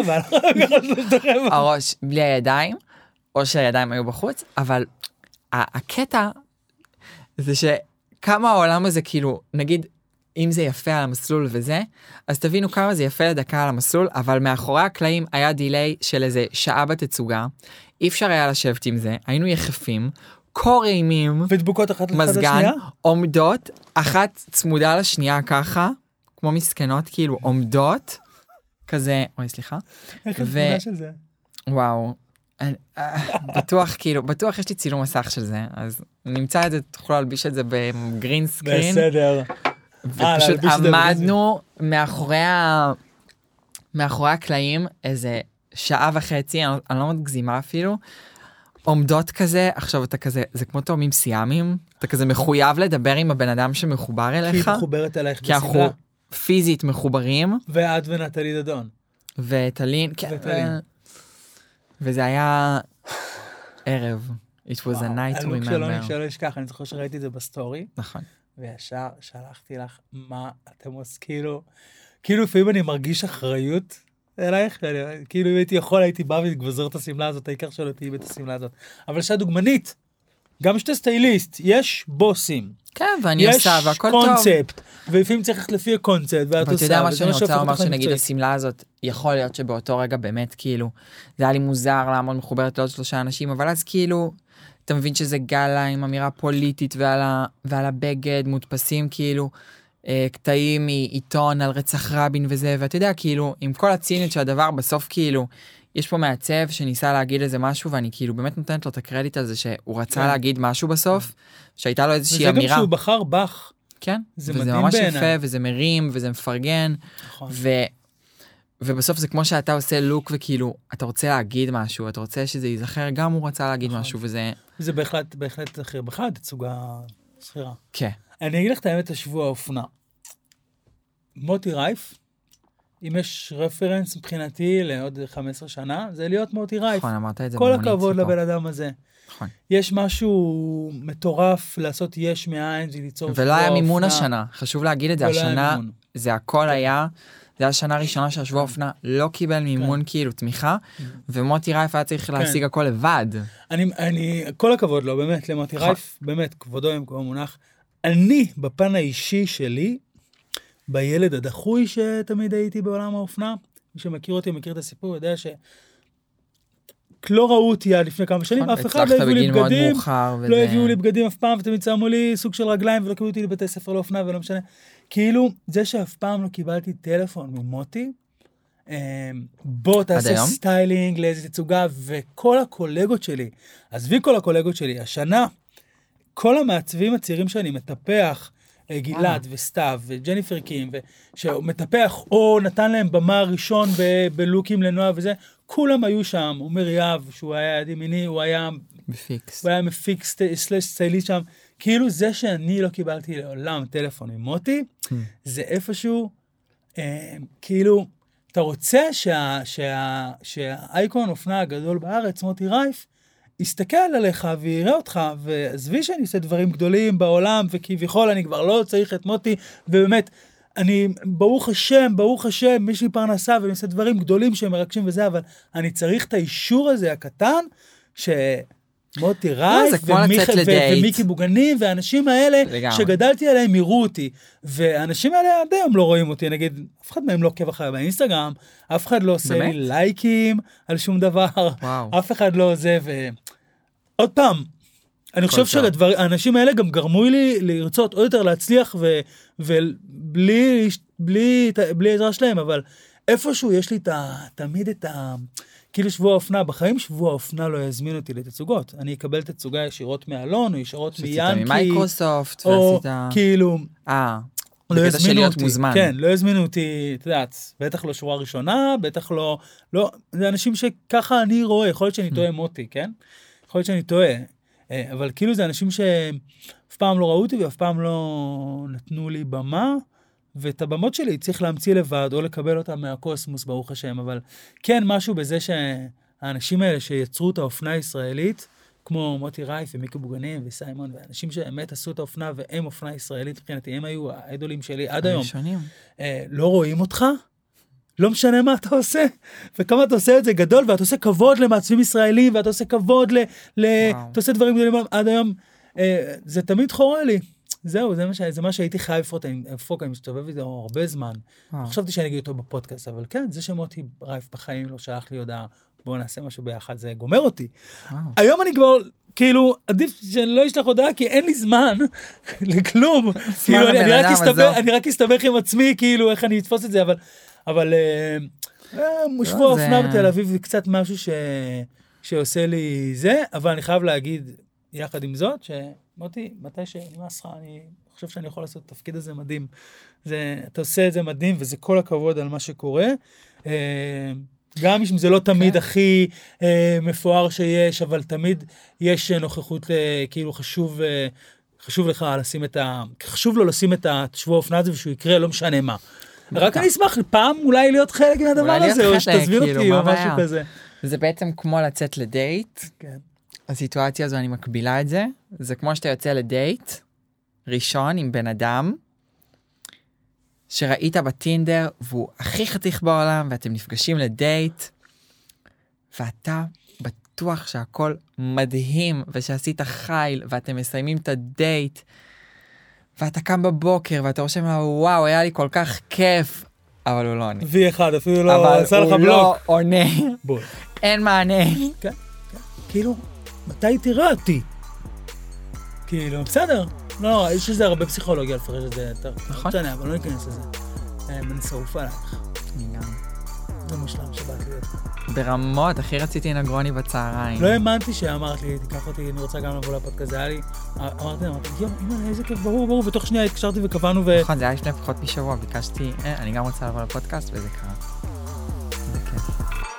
הראש בלי הידיים, או שהידיים היו בחוץ, אבל הקטע זה שכמה העולם הזה כאילו, נגיד, אם זה יפה על המסלול וזה, אז תבינו כמה זה יפה לדקה על המסלול, אבל מאחורי הקלעים היה דיליי של איזה שעה בתצוגה, אי אפשר היה לשבת עם זה, היינו יחפים, קור אימים, ודבוקות אחת לצד מזגן, השנייה? עומדות, אחת צמודה לשנייה ככה, כמו מסכנות, כאילו עומדות, כזה, אוי סליחה, איך ו- התמונה של זה? וואו. אה, בטוח כאילו בטוח יש לי צילום מסך של זה אז נמצא את זה תוכלו להלביש את זה בגרין סקרין בסדר. ופשוט זה בגרין עמדנו מאחורי ה... מאחורי הקלעים איזה שעה וחצי אני לא- אני לא מגזימה אפילו. עומדות כזה עכשיו אתה כזה זה כמו תאומים סיאמים אתה כזה מחויב לדבר עם הבן אדם שמחובר כי אליך היא מחוברת אלייך כי אנחנו. פיזית מחוברים ואת ונטלי דדון. וטלין, כן, וטלין. ו- וזה היה ערב. It was a night to remember. שלא אשכח, אני זוכר שראיתי את זה בסטורי, נכון. וישר שלחתי לך מה אתם עושים, כאילו, כאילו לפעמים אני מרגיש אחריות אלייך, כאילו אם הייתי יכול הייתי בא וגוזר את השמלה הזאת, העיקר שלא תהיי את השמלה הזאת. אבל שאת דוגמנית, גם שאתה סטייליסט, יש בוסים, כן, ואני יש עושה והכל טוב. קונספט, ולפעמים צריך ללכת לפי הקונספט, ואת עושה, יודע מה שאני רוצה שהופך לומר, שנגיד. השמלה הזאת, יכול להיות שבאותו רגע באמת כאילו, זה היה לי מוזר לעמוד מחוברת לעוד שלושה אנשים, אבל אז כאילו, אתה מבין שזה גאלה עם אמירה פוליטית ועל, ה, ועל הבגד, מודפסים כאילו, קטעים מעיתון על רצח רבין וזה, ואתה יודע, כאילו, עם כל הציניות של הדבר, בסוף כאילו, יש פה מעצב שניסה להגיד איזה משהו, ואני כאילו באמת נותנת לו את הקרדיט על זה שהוא רצה כן. להגיד משהו בסוף, שהייתה לו איזושהי וזה גם אמירה. שהוא בחר בך. כן, זה וזה ממש בעיניי. יפה, וזה מרים, וזה מפרגן, נכון. ו... ובסוף זה כמו שאתה עושה לוק וכאילו אתה רוצה להגיד משהו אתה רוצה שזה ייזכר גם הוא רצה להגיד נכון. משהו וזה זה בהחלט, בהחלט אחר. בכלל תצוגה שכירה. כן אני אגיד לך את האמת, השבוע האופנה. מוטי רייף, אם יש רפרנס מבחינתי לעוד 15 שנה, זה להיות מוטי רייף. נכון אמרת את זה כל הכבוד. לבן אדם הזה. נכון. יש משהו מטורף לעשות יש מאין וליצור ולא היה מימון אופנה. השנה חשוב להגיד את זה השנה. זה הכל היה. זה היה השנה הראשונה שהשבוע אופנה לא קיבל מימון כאילו תמיכה ומוטי רייף היה צריך להשיג הכל לבד. אני, אני, כל הכבוד לו, באמת, למוטי נכון. רייף, באמת, כבודו במקום מונח. אני, בפן האישי שלי, בילד הדחוי שתמיד הייתי בעולם האופנה, מי שמכיר אותי, מכיר את הסיפור, יודע ש... לא ראו אותי עד לפני כמה שנים, אף אחד לא הביאו לי בגדים, לא הביאו לי בגדים אף פעם, ותמיד שמו לי סוג של רגליים ולא קיבלו אותי לבתי ספר לאופנה ולא משנה. כאילו, זה שאף פעם לא קיבלתי טלפון ממוטי, אה, בוא תעשה? סטיילינג לאיזה תצוגה, וכל הקולגות שלי, עזבי כל הקולגות שלי, השנה, כל המעצבים הצעירים שאני מטפח, אה, גלעד וסתיו וג'ניפר קים, שמטפח או נתן להם במה ראשון בלוקים לנועה וזה, כולם היו שם, עומר יהב, שהוא היה יד ימיני, הוא היה, בפיקס. הוא היה מפיק סט- סלאש סטייליסט שם, כאילו זה שאני לא קיבלתי לעולם טלפון ממוטי, זה איפשהו, אה, כאילו, אתה רוצה שה- שה- שהאייקון אופנה הגדול בארץ, מוטי רייף, יסתכל עליך ויראה אותך, ועזבי שאני עושה דברים גדולים בעולם, וכביכול אני כבר לא צריך את מוטי, ובאמת, אני, ברוך השם, ברוך השם, יש לי פרנסה ואני עושה דברים גדולים שהם מרגשים וזה, אבל אני צריך את האישור הזה הקטן, שמוטי רייף, זה כמו ומיכ-. ומיקי בוגנים, והאנשים האלה, לגמרי. שגדלתי עליהם, יראו אותי. והאנשים האלה עד היום לא רואים אותי, נגיד, אף אחד מהם לא עוקב אחריי באינסטגרם, אף אחד לא עושה באמת? לי לייקים על שום דבר, וואו. אף אחד לא זה, ו... עוד פעם, אני חושב. שהאנשים האלה גם גרמו לי לרצות עוד יותר להצליח, ו- ובלי בלי, בלי עזרה שלהם, אבל איפשהו יש לי את ה, תמיד את ה... כאילו שבוע האופנה, בחיים שבוע האופנה לא יזמין אותי לתצוגות. אני אקבל תצוגה ישירות מאלון, או ישירות שעשית מיאנקי, ממייקרוסופט, או ועשית... כאילו, אה, לא יזמינו אותי, מוזמן. כן, לא יזמינו אותי, את יודעת, בטח לא שורה ראשונה, בטח לא, לא, זה אנשים שככה אני רואה, יכול להיות שאני טועה מוטי, כן? יכול להיות שאני טועה, אה, אבל כאילו זה אנשים שאף פעם לא ראו אותי ואף פעם לא נתנו לי במה, ואת הבמות שלי צריך להמציא לבד, או לקבל אותם מהקוסמוס, ברוך השם, אבל כן משהו בזה שהאנשים האלה שיצרו את האופנה הישראלית, כמו מוטי רייף ומיקי בוגנים וסיימון, ואנשים שבאמת עשו את האופנה והם אופנה ישראלית מבחינתי, הם היו האיידולים שלי עד היום. הראשונים. אה, לא רואים אותך, לא משנה מה אתה עושה, וכמה אתה עושה את זה גדול, ואתה עושה כבוד למעצבים ישראלים, ואתה עושה כבוד ל... ל. אתה עושה דברים גדולים עד היום, אה, זה תמיד חורה לי. זהו, זה מה, ש... זה מה שהייתי חייב לפחות, אני לפוק, אני מסתובב איתו הרבה זמן. וואו. חשבתי שאני אגיד אותו בפודקאסט, אבל כן, זה שמוטי רייף בחיים לא שלח לי הודעה, בואו נעשה משהו ביחד, זה גומר אותי. וואו. היום אני כבר, כאילו, עדיף שאני לא אשלח הודעה, כי אין לי זמן לכלום. כאילו, אני, אני, רק אסתבך. אני רק אסתבך עם עצמי, כאילו, איך אני אתפוס את זה, אבל, אבל אה, אה, שבוע לא, אופנה בתל אביב זה קצת משהו ש, שעושה לי זה, אבל אני חייב להגיד, יחד עם זאת, שמוטי, מתי שנמאס לך, אני חושב שאני יכול לעשות את התפקיד הזה מדהים. זה, אתה עושה את זה מדהים, וזה כל הכבוד על מה שקורה. אה, גם אם זה לא תמיד כן. הכי אה, מפואר שיש, אבל תמיד יש נוכחות, אה, כאילו חשוב, אה, חשוב לך לשים את ה... חשוב לו לשים את השבוע האופנה הזה ושהוא יקרה, לא משנה מה. רק אני אשמח פעם אולי להיות חלק מהדבר הזה, או שתזמין כאילו, אותי, או משהו? כזה. זה בעצם כמו לצאת לדייט. כן. הסיטואציה הזו, אני מקבילה את זה. זה כמו שאתה יוצא לדייט ראשון עם בן אדם, שראית בטינדר, והוא הכי חתיך בעולם, ואתם נפגשים לדייט, ואתה בטוח שהכל מדהים, ושעשית חיל, ואתם מסיימים את הדייט, ואתה קם בבוקר, ואתה רושם לה, וואו, היה לי כל כך כיף, אבל הוא לא עונה. V1, אפילו לא אבל עשה לך הוא בלוק. לא עונה, בוא. אין מענה. כאילו, מתי תראה אותי? כאילו, בסדר. לא, יש לזה הרבה פסיכולוגיה לפרש את זה יותר. נכון. לא משנה, אבל לא ניכנס לזה. אה, אני שרוף עלייך. אני גם. זה מושלם שבאת להיות. ברמות, הכי רציתי נגרוני בצהריים. לא האמנתי שאמרת לי, תיקח אותי, אני רוצה גם לבוא לפודקאסט, זה היה לי, אמרתי, אמרתי, יואו, אימא, איזה כיף, ברור, ברור, ותוך שנייה התקשרתי וקבענו ו... נכון, זה היה לפני פחות משבוע, ביקשתי, אה, אני גם רוצה לבוא לפודקאסט, וזה קרה. זה כיף.